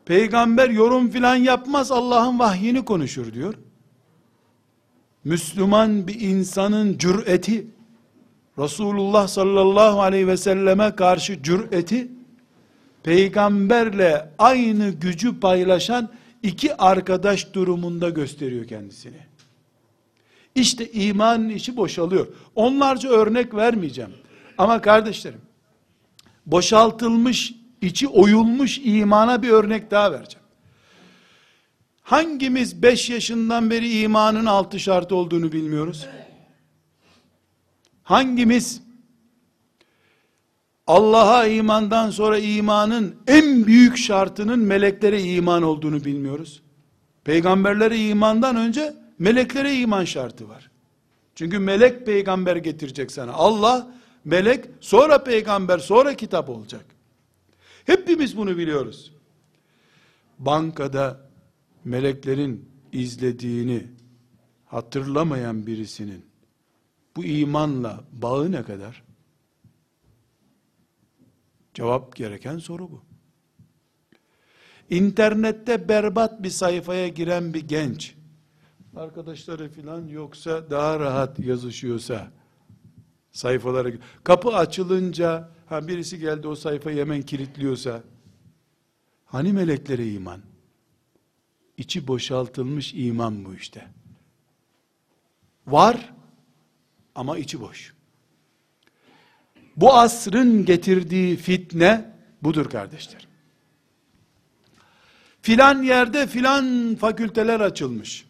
peygamber yorum filan yapmaz Allah'ın vahyini konuşur diyor. Müslüman bir insanın cüreti Resulullah sallallahu aleyhi ve selleme karşı cüreti peygamberle aynı gücü paylaşan iki arkadaş durumunda gösteriyor kendisini. İşte imanın içi boşalıyor. Onlarca örnek vermeyeceğim. Ama kardeşlerim, boşaltılmış, içi oyulmuş imana bir örnek daha vereceğim. Hangimiz 5 yaşından beri imanın altı şartı olduğunu bilmiyoruz? Hangimiz Allah'a imandan sonra imanın en büyük şartının meleklere iman olduğunu bilmiyoruz? Peygamberlere imandan önce meleklere iman şartı var. Çünkü melek peygamber getirecek sana. Allah, melek, sonra peygamber, sonra kitap olacak. Hepimiz bunu biliyoruz. Bankada meleklerin izlediğini hatırlamayan birisinin bu imanla bağı ne kadar? Cevap gereken soru bu. İnternette berbat bir sayfaya giren bir genç, arkadaşları filan yoksa daha rahat yazışıyorsa, sayfalara, kapı açılınca, ha birisi geldi o sayfayı hemen kilitliyorsa, hani meleklere iman? içi boşaltılmış iman bu işte. Var ama içi boş. Bu asrın getirdiği fitne budur kardeşler. Filan yerde filan fakülteler açılmış.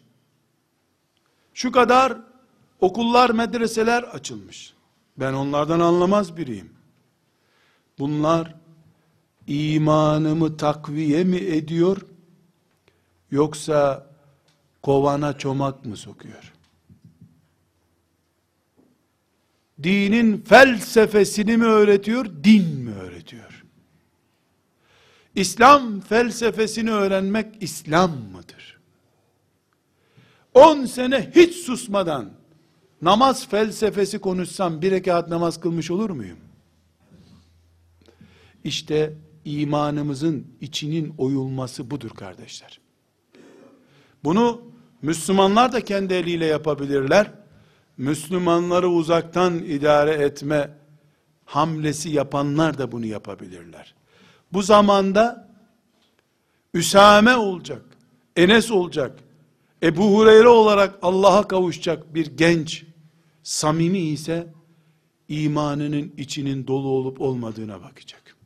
Şu kadar okullar, medreseler açılmış. Ben onlardan anlamaz biriyim. Bunlar imanımı takviye mi ediyor? Yoksa kovana çomak mı sokuyor? Dinin felsefesini mi öğretiyor, din mi öğretiyor? İslam felsefesini öğrenmek İslam mıdır? 10 sene hiç susmadan namaz felsefesi konuşsam bir rekat namaz kılmış olur muyum? İşte imanımızın içinin oyulması budur kardeşler. Bunu Müslümanlar da kendi eliyle yapabilirler. Müslümanları uzaktan idare etme hamlesi yapanlar da bunu yapabilirler. Bu zamanda Üsame olacak, Enes olacak, Ebu Hureyre olarak Allah'a kavuşacak bir genç, samimi ise imanının içinin dolu olup olmadığına bakacak.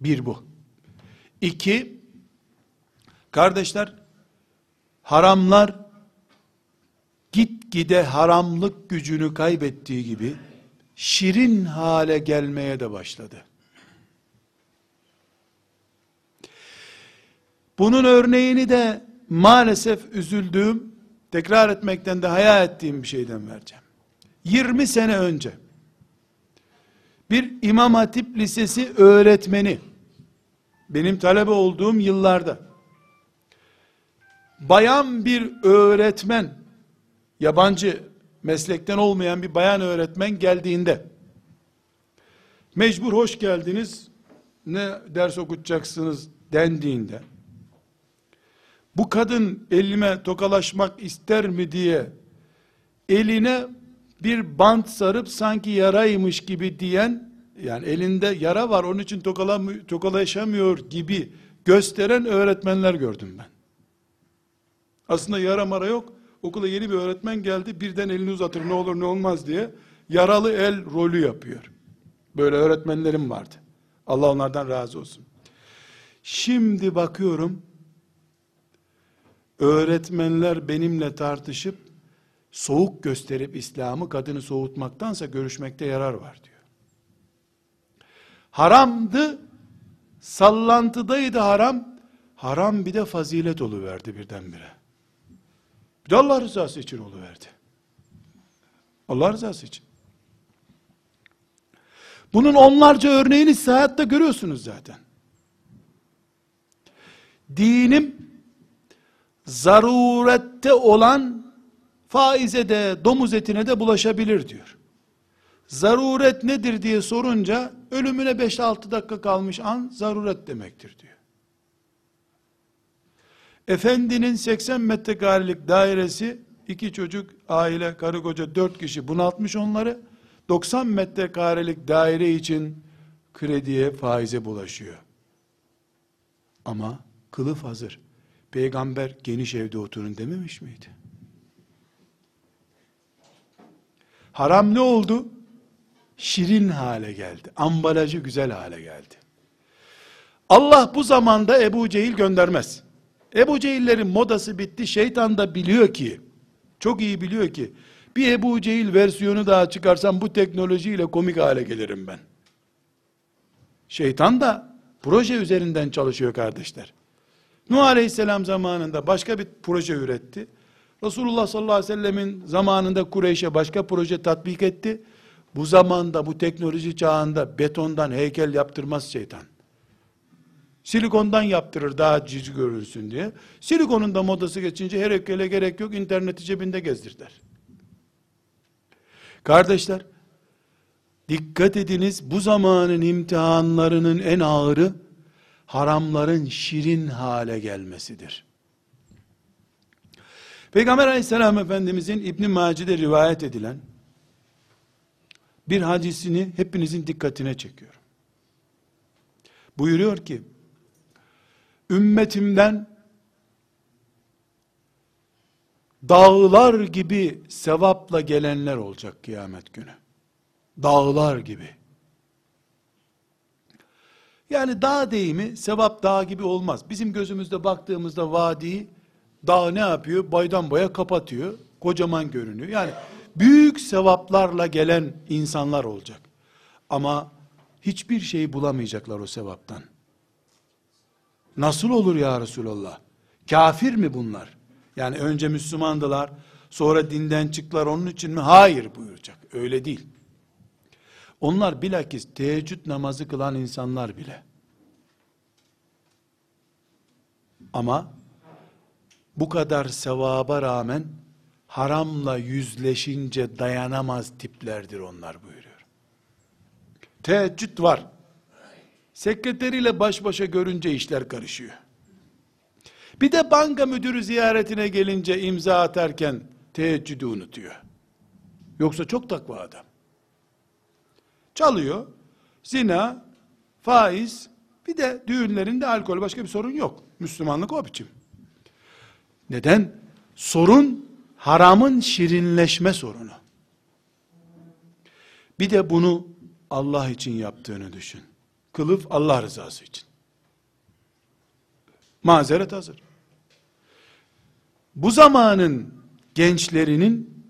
Bir bu. İki, kardeşler, haramlar gitgide haramlık gücünü kaybettiği gibi şirin hale gelmeye de başladı. Bunun örneğini de maalesef üzüldüğüm, tekrar etmekten de hayal ettiğim bir şeyden vereceğim. 20 sene önce bir İmam Hatip Lisesi öğretmeni benim talebe olduğum yıllarda bayan bir öğretmen, yabancı meslekten olmayan bir bayan öğretmen geldiğinde, mecbur hoş geldiniz, ne ders okutacaksınız dendiğinde, bu kadın elime tokalaşmak ister mi diye, eline bir bant sarıp sanki yaraymış gibi diyen, yani elinde yara var onun için tokalaşamıyor gibi gösteren öğretmenler gördüm ben. Aslında yara mara yok. Okula yeni bir öğretmen geldi. Birden elini uzatır ne olur ne olmaz diye. Yaralı el rolü yapıyor. Böyle öğretmenlerim vardı. Allah onlardan razı olsun. Şimdi bakıyorum öğretmenler benimle tartışıp soğuk gösterip İslam'ı kadını soğutmaktansa görüşmekte yarar var diyor. Haramdı, sallantıdaydı haram, haram bir de fazilet oluverdi birdenbire. Bir de Allah rızası için oluverdi. Allah rızası için. Bunun onlarca örneğini siz hayatta görüyorsunuz zaten. Dinim zarurette olan faize de domuz etine de bulaşabilir diyor. Zaruret nedir diye sorunca ölümüne 5-6 dakika kalmış an zaruret demektir diyor. Efendinin 80 metrekarelik dairesi, iki çocuk, aile, karı koca, dört kişi bunaltmış onları. 90 metrekarelik daire için krediye, faize bulaşıyor. Ama kılıf hazır. Peygamber geniş evde oturun dememiş miydi? Haram ne oldu? Şirin hale geldi. Ambalajı güzel hale geldi. Allah bu zamanda Ebu Cehil göndermez. Ebu Cehillerin modası bitti. Şeytan da biliyor ki, çok iyi biliyor ki, bir Ebu Cehil versiyonu daha çıkarsam bu teknolojiyle komik hale gelirim ben. Şeytan da proje üzerinden çalışıyor kardeşler. Nuh Aleyhisselam zamanında başka bir proje üretti. Resulullah sallallahu aleyhi ve sellemin zamanında Kureyş'e başka proje tatbik etti. Bu zamanda, bu teknoloji çağında betondan heykel yaptırmaz şeytan. Silikondan yaptırır daha cici görünsün diye. Silikonun da modası geçince her heykele gerek yok, interneti cebinde gezdirler. Kardeşler, dikkat ediniz bu zamanın imtihanlarının en ağırı, haramların şirin hale gelmesidir. Peygamber aleyhisselam efendimizin İbn Maci'de rivayet edilen bir hadisini hepinizin dikkatine çekiyorum. Buyuruyor ki, ümmetimden dağlar gibi sevapla gelenler olacak kıyamet günü. Dağlar gibi. Yani dağ deyimi sevap dağ gibi olmaz. Bizim gözümüzde baktığımızda vadi dağ ne yapıyor? Baydan boya kapatıyor. Kocaman görünüyor. Yani büyük sevaplarla gelen insanlar olacak. Ama hiçbir şey bulamayacaklar o sevaptan. Nasıl olur ya Resulallah? Kafir mi bunlar? Yani önce Müslümandılar, sonra dinden çıktılar onun için mi? Hayır buyuracak. Öyle değil. Onlar bilakis teheccüd namazı kılan insanlar bile. Ama bu kadar sevaba rağmen haramla yüzleşince dayanamaz tiplerdir onlar buyuruyor. Teheccüd var. Sekreteriyle baş başa görünce işler karışıyor. Bir de banka müdürü ziyaretine gelince imza atarken teheccüdü unutuyor. Yoksa çok takva adam. Çalıyor, zina, faiz, bir de düğünlerinde alkol başka bir sorun yok. Müslümanlık o biçim. Neden? Sorun haramın şirinleşme sorunu. Bir de bunu Allah için yaptığını düşün. Kılıf Allah rızası için. Mazeret hazır. Bu zamanın gençlerinin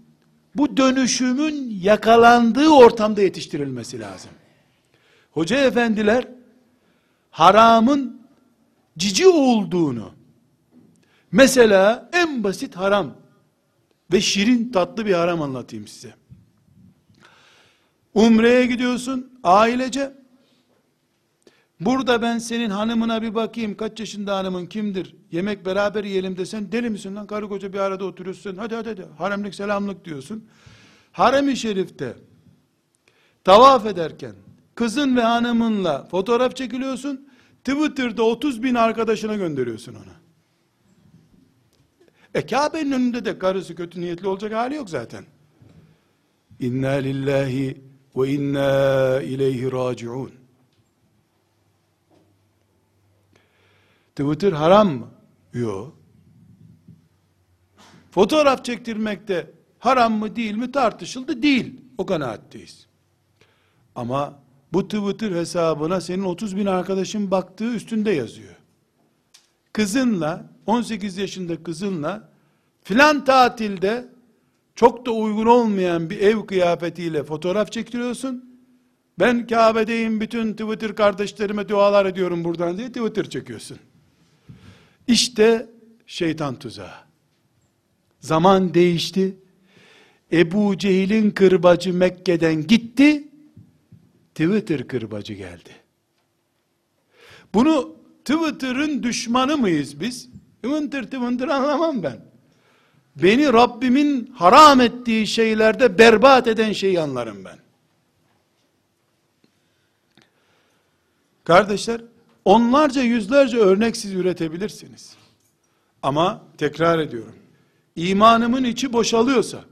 bu dönüşümün yakalandığı ortamda yetiştirilmesi lazım. Hoca efendiler haramın cici olduğunu mesela en basit haram ve şirin tatlı bir haram anlatayım size. Umre'ye gidiyorsun ailece Burada ben senin hanımına bir bakayım, kaç yaşında hanımın kimdir, yemek beraber yiyelim desen, deli misin lan, karı koca bir arada oturuyorsun, hadi hadi hadi, haremlik selamlık diyorsun. Harem-i şerifte, tavaf ederken, kızın ve hanımınla fotoğraf çekiliyorsun, Twitter'da 30 bin arkadaşına gönderiyorsun onu. E Kabe'nin önünde de karısı kötü niyetli olacak hali yok zaten. İnna lillahi ve inna ileyhi raciun. Twitter haram mı? Yok. Fotoğraf çektirmekte haram mı değil mi tartışıldı. Değil. O kanaatteyiz. Ama bu Twitter hesabına senin 30 bin arkadaşın baktığı üstünde yazıyor. Kızınla, 18 yaşında kızınla filan tatilde çok da uygun olmayan bir ev kıyafetiyle fotoğraf çektiriyorsun. Ben Kabe'deyim bütün Twitter kardeşlerime dualar ediyorum buradan diye Twitter çekiyorsun. İşte şeytan tuzağı. Zaman değişti. Ebu Cehil'in kırbacı Mekke'den gitti. Twitter kırbacı geldi. Bunu Twitter'ın düşmanı mıyız biz? Twitter Twitter anlamam ben. Beni Rabbimin haram ettiği şeylerde berbat eden şeyi anlarım ben. Kardeşler, Onlarca yüzlerce örnek siz üretebilirsiniz. Ama tekrar ediyorum. İmanımın içi boşalıyorsa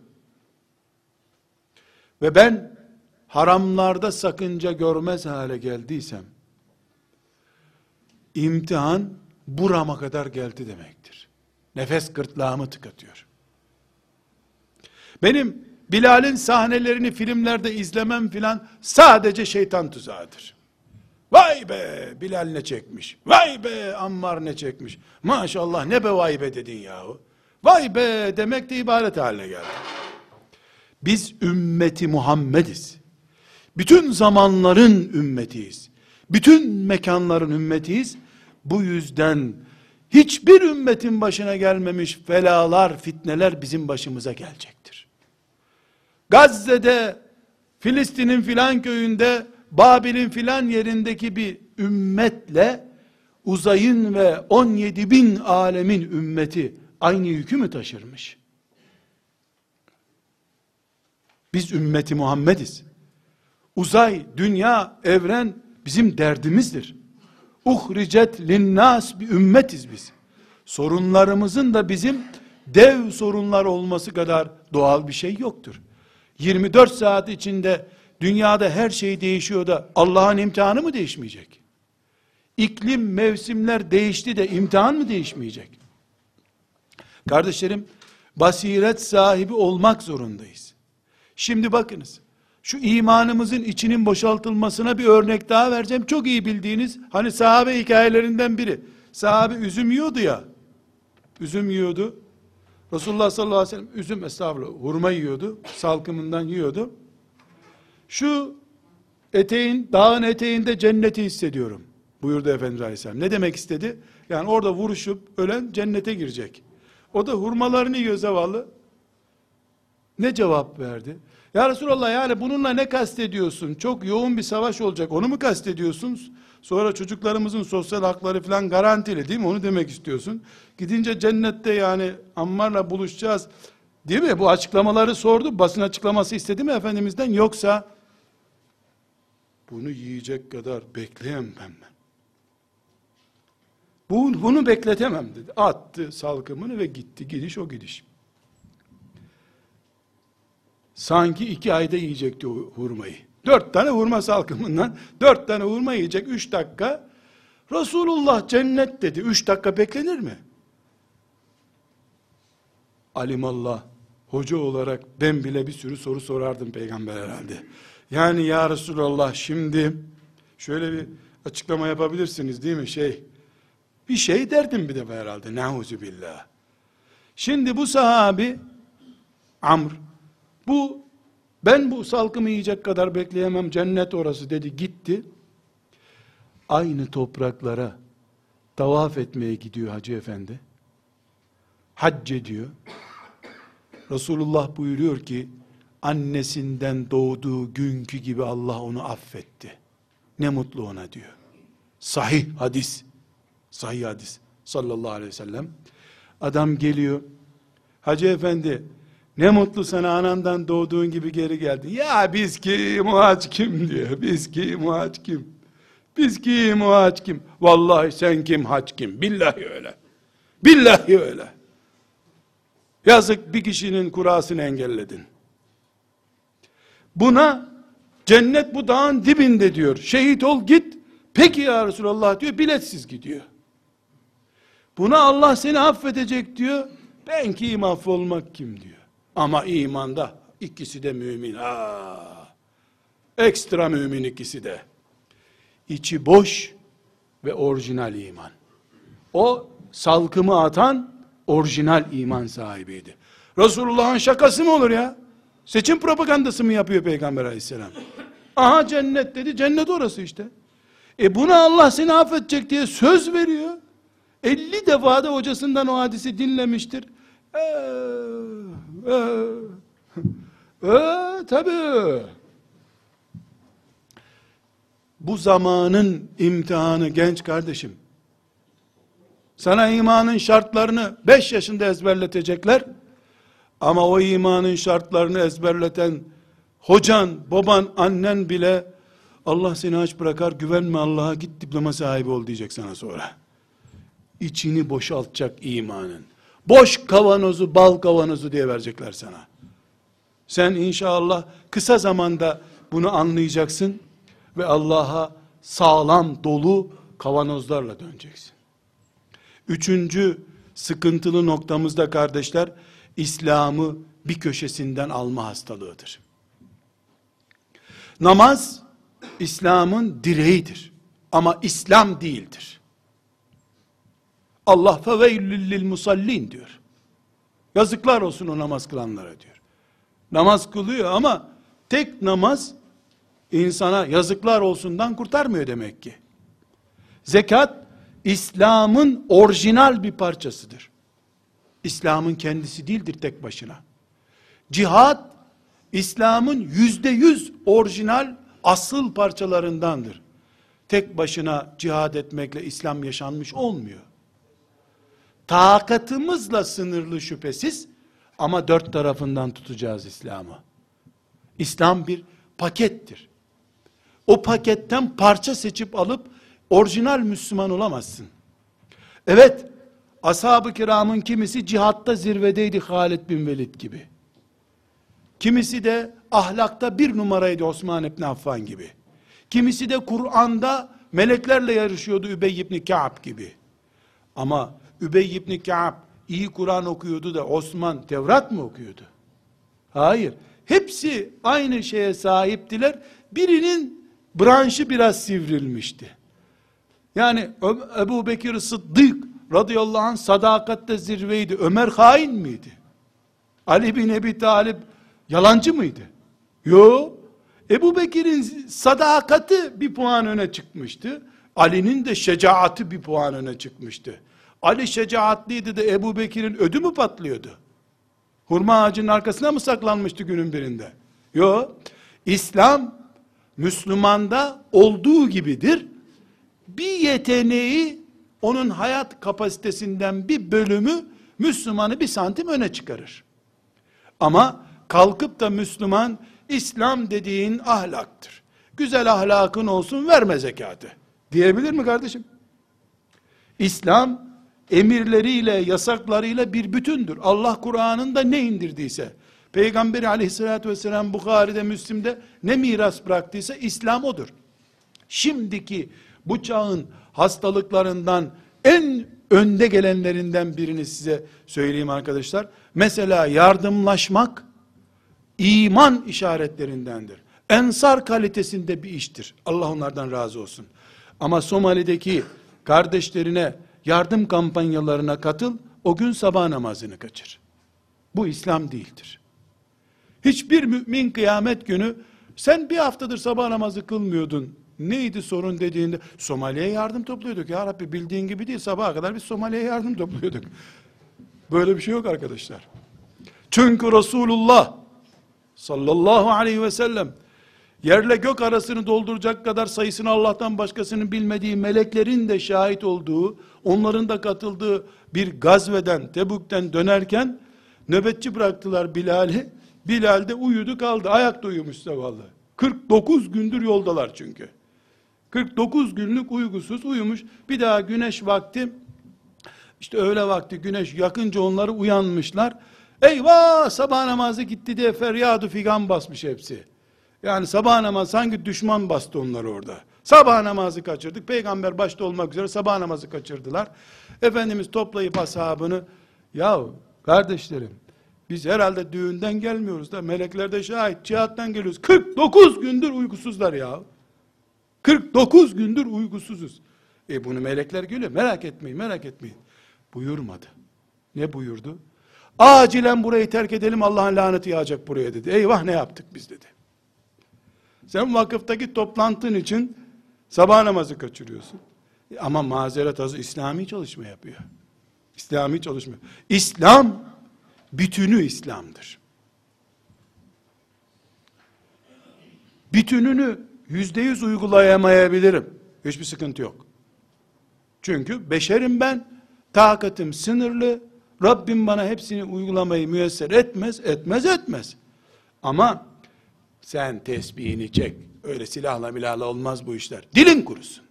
ve ben haramlarda sakınca görmez hale geldiysem imtihan burama kadar geldi demektir. Nefes gırtlağımı tıkatıyor. Benim Bilal'in sahnelerini filmlerde izlemem filan sadece şeytan tuzağıdır. Vay be Bilal ne çekmiş. Vay be Ammar ne çekmiş. Maşallah ne be vay be dedin yahu. Vay be demek de ibaret haline geldi. Biz ümmeti Muhammediz. Bütün zamanların ümmetiyiz. Bütün mekanların ümmetiyiz. Bu yüzden hiçbir ümmetin başına gelmemiş felalar, fitneler bizim başımıza gelecektir. Gazze'de, Filistin'in filan köyünde, Babil'in filan yerindeki bir ümmetle uzayın ve 17 bin alemin ümmeti aynı yükü mü taşırmış? Biz ümmeti Muhammediz. Uzay, dünya, evren bizim derdimizdir. Uhricet linnas bir ümmetiz biz. Sorunlarımızın da bizim dev sorunlar olması kadar doğal bir şey yoktur. 24 saat içinde dünyada her şey değişiyor da Allah'ın imtihanı mı değişmeyecek? İklim, mevsimler değişti de imtihan mı değişmeyecek? Kardeşlerim, basiret sahibi olmak zorundayız. Şimdi bakınız, şu imanımızın içinin boşaltılmasına bir örnek daha vereceğim. Çok iyi bildiğiniz, hani sahabe hikayelerinden biri. Sahabe üzüm yiyordu ya, üzüm yiyordu. Resulullah sallallahu aleyhi ve sellem üzüm estağfurullah hurma yiyordu. Salkımından yiyordu. Şu eteğin, dağın eteğinde cenneti hissediyorum. Buyurdu Efendimiz Aleyhisselam. Ne demek istedi? Yani orada vuruşup ölen cennete girecek. O da hurmalarını yiyor zavallı. Ne cevap verdi? Ya Resulallah yani bununla ne kastediyorsun? Çok yoğun bir savaş olacak. Onu mu kastediyorsun? Sonra çocuklarımızın sosyal hakları falan garantili değil mi? Onu demek istiyorsun. Gidince cennette yani Ammar'la buluşacağız. Değil mi? Bu açıklamaları sordu. Basın açıklaması istedi mi Efendimiz'den? Yoksa bunu yiyecek kadar bekleyemem ben. Bu, bunu bekletemem dedi. Attı salkımını ve gitti. Gidiş o gidiş. Sanki iki ayda yiyecekti o hurmayı. Dört tane hurma salkımından, dört tane hurma yiyecek, üç dakika. Resulullah cennet dedi, üç dakika beklenir mi? Alimallah, hoca olarak ben bile bir sürü soru sorardım peygamber herhalde. Yani ya Resulallah şimdi, şöyle bir açıklama yapabilirsiniz değil mi? Şey, bir şey derdim bir defa herhalde. Nauzu billah. Şimdi bu sahabi Amr bu ben bu salkımı yiyecek kadar bekleyemem cennet orası dedi gitti. Aynı topraklara tavaf etmeye gidiyor Hacı Efendi. Hac ediyor. Resulullah buyuruyor ki annesinden doğduğu günkü gibi Allah onu affetti. Ne mutlu ona diyor. Sahih hadis. Sahih hadis sallallahu aleyhi ve sellem. Adam geliyor. Hacı efendi ne mutlu sana anandan doğduğun gibi geri geldin. Ya biz kim o hac kim diyor. Biz kim o hac kim. Biz kim o kim. Vallahi sen kim hac kim. Billahi öyle. Billahi öyle. Yazık bir kişinin kurasını engelledin. Buna cennet bu dağın dibinde diyor. Şehit ol git. Peki ya Resulallah diyor biletsiz gidiyor. Buna Allah seni affedecek diyor. Ben kim affolmak kim diyor. Ama imanda ikisi de mümin. Aa, ekstra mümin ikisi de. İçi boş ve orijinal iman. O salkımı atan orijinal iman sahibiydi. Resulullah'ın şakası mı olur ya? Seçim propagandası mı yapıyor Peygamber aleyhisselam? Aha cennet dedi, cennet orası işte. E buna Allah seni affedecek diye söz veriyor. 50 defa da hocasından o hadisi dinlemiştir. Ee, ee, tabi. Bu zamanın imtihanı genç kardeşim. Sana imanın şartlarını 5 yaşında ezberletecekler. Ama o imanın şartlarını ezberleten hocan, baban, annen bile Allah seni aç bırakar güvenme Allah'a git diploma sahibi ol diyecek sana sonra içini boşaltacak imanın. Boş kavanozu bal kavanozu diye verecekler sana. Sen inşallah kısa zamanda bunu anlayacaksın ve Allah'a sağlam dolu kavanozlarla döneceksin. Üçüncü sıkıntılı noktamızda kardeşler, İslam'ı bir köşesinden alma hastalığıdır. Namaz, İslam'ın direğidir. Ama İslam değildir. Allah feveylül musallin diyor. Yazıklar olsun o namaz kılanlara diyor. Namaz kılıyor ama tek namaz insana yazıklar olsundan kurtarmıyor demek ki. Zekat İslam'ın orijinal bir parçasıdır. İslam'ın kendisi değildir tek başına. Cihad İslam'ın yüzde yüz orijinal asıl parçalarındandır. Tek başına cihad etmekle İslam yaşanmış olmuyor. Takatımızla sınırlı şüphesiz ama dört tarafından tutacağız İslam'ı. İslam bir pakettir. O paketten parça seçip alıp orijinal Müslüman olamazsın. Evet, ashab-ı kiramın kimisi cihatta zirvedeydi Halid bin Velid gibi. Kimisi de ahlakta bir numaraydı Osman ibn Affan gibi. Kimisi de Kur'an'da meleklerle yarışıyordu Übey ibn Ka'b gibi. Ama Übey ibn Ka'b iyi Kur'an okuyordu da Osman Tevrat mı okuyordu? Hayır. Hepsi aynı şeye sahiptiler. Birinin branşı biraz sivrilmişti. Yani Ebu Bekir Sıddık radıyallahu anh sadakatte zirveydi. Ömer hain miydi? Ali bin Ebi Talip yalancı mıydı? Yo. Ebu Bekir'in sadakati bir puan öne çıkmıştı. Ali'nin de şecaati bir puan öne çıkmıştı. Ali şecaatliydi de Ebu Bekir'in ödü mü patlıyordu? Hurma ağacının arkasına mı saklanmıştı günün birinde? Yo. İslam Müslümanda olduğu gibidir. Bir yeteneği onun hayat kapasitesinden bir bölümü Müslümanı bir santim öne çıkarır. Ama kalkıp da Müslüman İslam dediğin ahlaktır. Güzel ahlakın olsun verme zekatı. Diyebilir mi kardeşim? İslam emirleriyle, yasaklarıyla bir bütündür. Allah Kur'an'ında ne indirdiyse, Peygamberi aleyhissalatü vesselam Bukhari'de, Müslim'de ne miras bıraktıysa İslam odur. Şimdiki bu çağın hastalıklarından en önde gelenlerinden birini size söyleyeyim arkadaşlar. Mesela yardımlaşmak iman işaretlerindendir. Ensar kalitesinde bir iştir. Allah onlardan razı olsun. Ama Somali'deki kardeşlerine yardım kampanyalarına katıl, o gün sabah namazını kaçır. Bu İslam değildir. Hiçbir mümin kıyamet günü sen bir haftadır sabah namazı kılmıyordun. Neydi sorun dediğinde Somali'ye yardım topluyorduk. Ya Rabbi bildiğin gibi değil sabaha kadar biz Somali'ye yardım topluyorduk. Böyle bir şey yok arkadaşlar. Çünkü Resulullah sallallahu aleyhi ve sellem yerle gök arasını dolduracak kadar sayısını Allah'tan başkasının bilmediği meleklerin de şahit olduğu, onların da katıldığı bir gazveden, Tebuk'ten dönerken nöbetçi bıraktılar Bilal'i. Bilal de uyudu kaldı. Ayakta uyumuş zavallı. 49 gündür yoldalar çünkü. 49 günlük uygusuz uyumuş. Bir daha güneş vakti işte öğle vakti güneş yakınca onları uyanmışlar. Eyvah sabah namazı gitti diye feryadı figan basmış hepsi. Yani sabah namazı sanki düşman bastı onları orada. Sabah namazı kaçırdık. Peygamber başta olmak üzere sabah namazı kaçırdılar. Efendimiz toplayıp ashabını ya kardeşlerim biz herhalde düğünden gelmiyoruz da melekler de şahit cihattan geliyoruz. 49 gündür uykusuzlar ya. 49 gündür uykusuzuz. E bunu melekler gülüyor. Merak etmeyin, merak etmeyin. Buyurmadı. Ne buyurdu? Acilen burayı terk edelim Allah'ın laneti yağacak buraya dedi. Eyvah ne yaptık biz dedi. Sen vakıftaki toplantın için sabah namazı kaçırıyorsun. E ama mazeret azı İslami çalışma yapıyor. İslami çalışma. İslam bütünü İslam'dır. Bütününü yüzde yüz uygulayamayabilirim. Hiçbir sıkıntı yok. Çünkü beşerim ben, takatım sınırlı, Rabbim bana hepsini uygulamayı müyesser etmez, etmez etmez. Ama sen tesbihini çek, öyle silahla milahla olmaz bu işler. Dilin kurusun.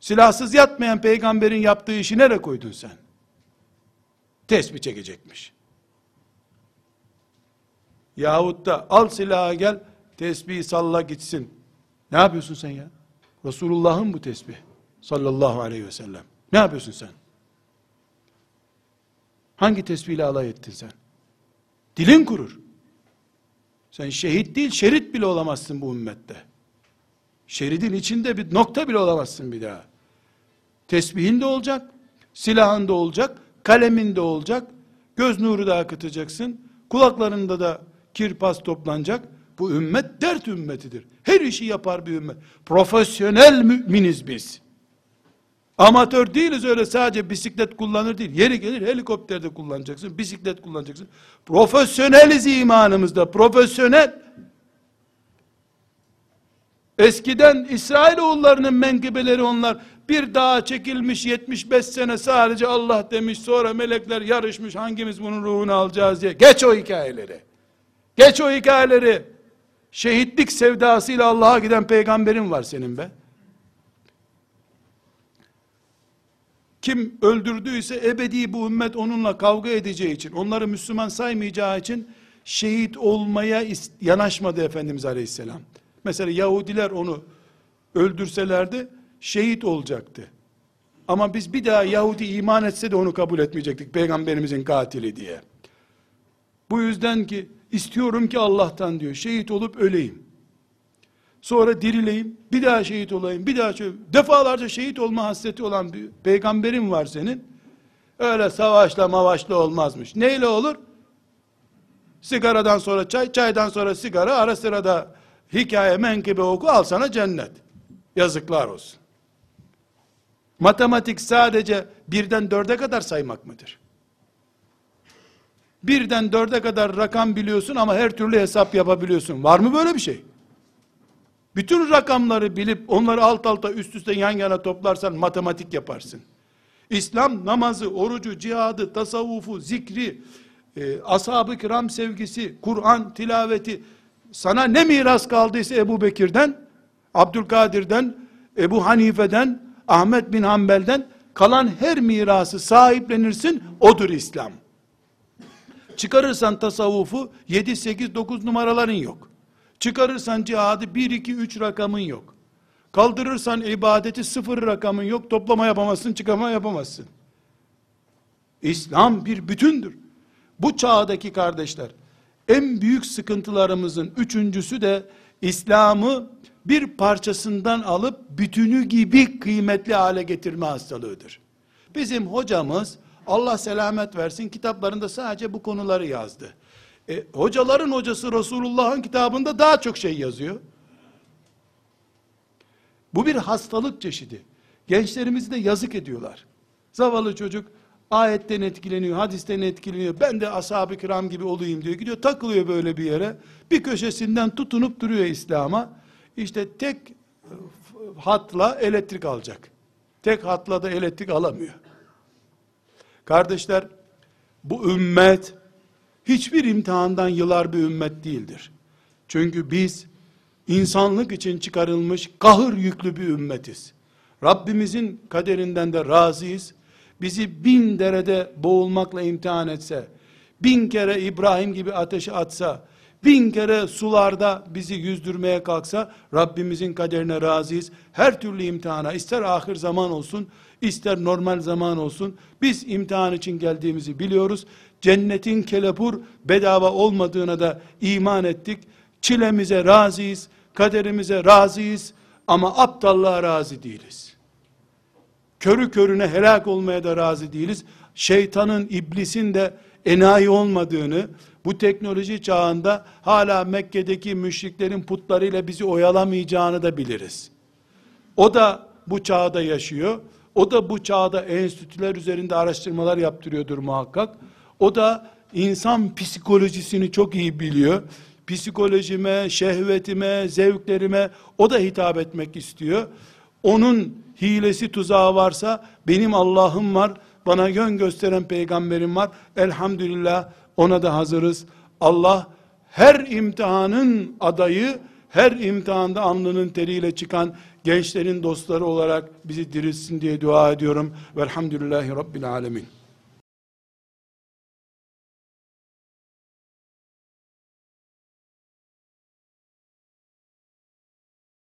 Silahsız yatmayan peygamberin yaptığı işi nereye koydun sen? Tesbih çekecekmiş. Yahut da al silahı gel, tesbih salla gitsin. Ne yapıyorsun sen ya? Resulullah'ın bu tesbih. Sallallahu aleyhi ve sellem. Ne yapıyorsun sen? Hangi tesbihle alay ettin sen? Dilin kurur. Sen şehit değil, şerit bile olamazsın bu ümmette. Şeridin içinde bir nokta bile olamazsın bir daha. Tesbihin de olacak, silahın da olacak, kalemin de olacak, göz nuru da akıtacaksın, kulaklarında da kirpas toplanacak. Bu ümmet dert ümmetidir. Her işi yapar bir ümmet. Profesyonel müminiz biz. Amatör değiliz öyle sadece bisiklet kullanır değil. Yeri gelir helikopterde kullanacaksın, bisiklet kullanacaksın. Profesyoneliz imanımızda, profesyonel. Eskiden İsrailoğullarının menkıbeleri onlar. Bir dağa çekilmiş 75 sene sadece Allah demiş sonra melekler yarışmış hangimiz bunun ruhunu alacağız diye. Geç o hikayeleri. Geç o hikayeleri. Şehitlik sevdasıyla Allah'a giden peygamberin var senin be. Kim öldürdüyse ebedi bu ümmet onunla kavga edeceği için, onları Müslüman saymayacağı için şehit olmaya yanaşmadı Efendimiz Aleyhisselam. Mesela Yahudiler onu öldürselerdi şehit olacaktı. Ama biz bir daha Yahudi iman etse de onu kabul etmeyecektik peygamberimizin katili diye. Bu yüzden ki istiyorum ki Allah'tan diyor şehit olup öleyim. Sonra dirileyim, bir daha şehit olayım, bir daha şöyle, defalarca şehit olma hasreti olan bir peygamberin var senin. Öyle savaşla mavaşla olmazmış. Neyle olur? Sigaradan sonra çay, çaydan sonra sigara, ara sırada hikaye menkıbe oku, al sana cennet. Yazıklar olsun. Matematik sadece birden dörde kadar saymak mıdır? Birden dörde kadar rakam biliyorsun ama her türlü hesap yapabiliyorsun. Var mı böyle bir şey? Bütün rakamları bilip onları alt alta üst üste yan yana toplarsan matematik yaparsın. İslam namazı, orucu, cihadı, tasavvufu, zikri, e, ashab-ı kiram sevgisi, Kur'an tilaveti, sana ne miras kaldıysa Ebu Bekir'den, Abdülkadir'den, Ebu Hanife'den, Ahmet bin Hanbel'den kalan her mirası sahiplenirsin, odur İslam. Çıkarırsan tasavvufu 7, 8, 9 numaraların yok. Çıkarırsan cihadı 1, 2, 3 rakamın yok. Kaldırırsan ibadeti sıfır rakamın yok. Toplama yapamazsın, çıkarma yapamazsın. İslam bir bütündür. Bu çağdaki kardeşler, en büyük sıkıntılarımızın üçüncüsü de İslam'ı bir parçasından alıp bütünü gibi kıymetli hale getirme hastalığıdır. Bizim hocamız Allah selamet versin kitaplarında sadece bu konuları yazdı. E, hocaların hocası Resulullah'ın kitabında daha çok şey yazıyor. Bu bir hastalık çeşidi. Gençlerimizi de yazık ediyorlar. Zavallı çocuk ayetten etkileniyor, hadisten etkileniyor. Ben de ashab-ı kiram gibi olayım diyor. Gidiyor takılıyor böyle bir yere. Bir köşesinden tutunup duruyor İslam'a. İşte tek e, hatla elektrik alacak. Tek hatla da elektrik alamıyor. Kardeşler, bu ümmet hiçbir imtihandan yılar bir ümmet değildir. Çünkü biz insanlık için çıkarılmış kahır yüklü bir ümmetiz. Rabbimizin kaderinden de razıyız. Bizi bin derede boğulmakla imtihan etse, bin kere İbrahim gibi ateşe atsa, bin kere sularda bizi yüzdürmeye kalksa, Rabbimizin kaderine razıyız. Her türlü imtihana, ister ahir zaman olsun, ister normal zaman olsun, biz imtihan için geldiğimizi biliyoruz. Cennetin kelepur bedava olmadığına da iman ettik. Çilemize razıyız, kaderimize razıyız ama aptallığa razı değiliz. Körü körüne helak olmaya da razı değiliz. Şeytanın, iblisin de enayi olmadığını, bu teknoloji çağında hala Mekke'deki müşriklerin putlarıyla bizi oyalamayacağını da biliriz. O da bu çağda yaşıyor. O da bu çağda enstitüler üzerinde araştırmalar yaptırıyordur muhakkak. O da insan psikolojisini çok iyi biliyor. Psikolojime, şehvetime, zevklerime o da hitap etmek istiyor. Onun hilesi tuzağı varsa benim Allah'ım var, bana yön gösteren peygamberim var. Elhamdülillah ona da hazırız. Allah her imtihanın adayı, her imtihanda alnının teriyle çıkan gençlerin dostları olarak bizi dirilsin diye dua ediyorum. Velhamdülillahi Rabbil Alemin.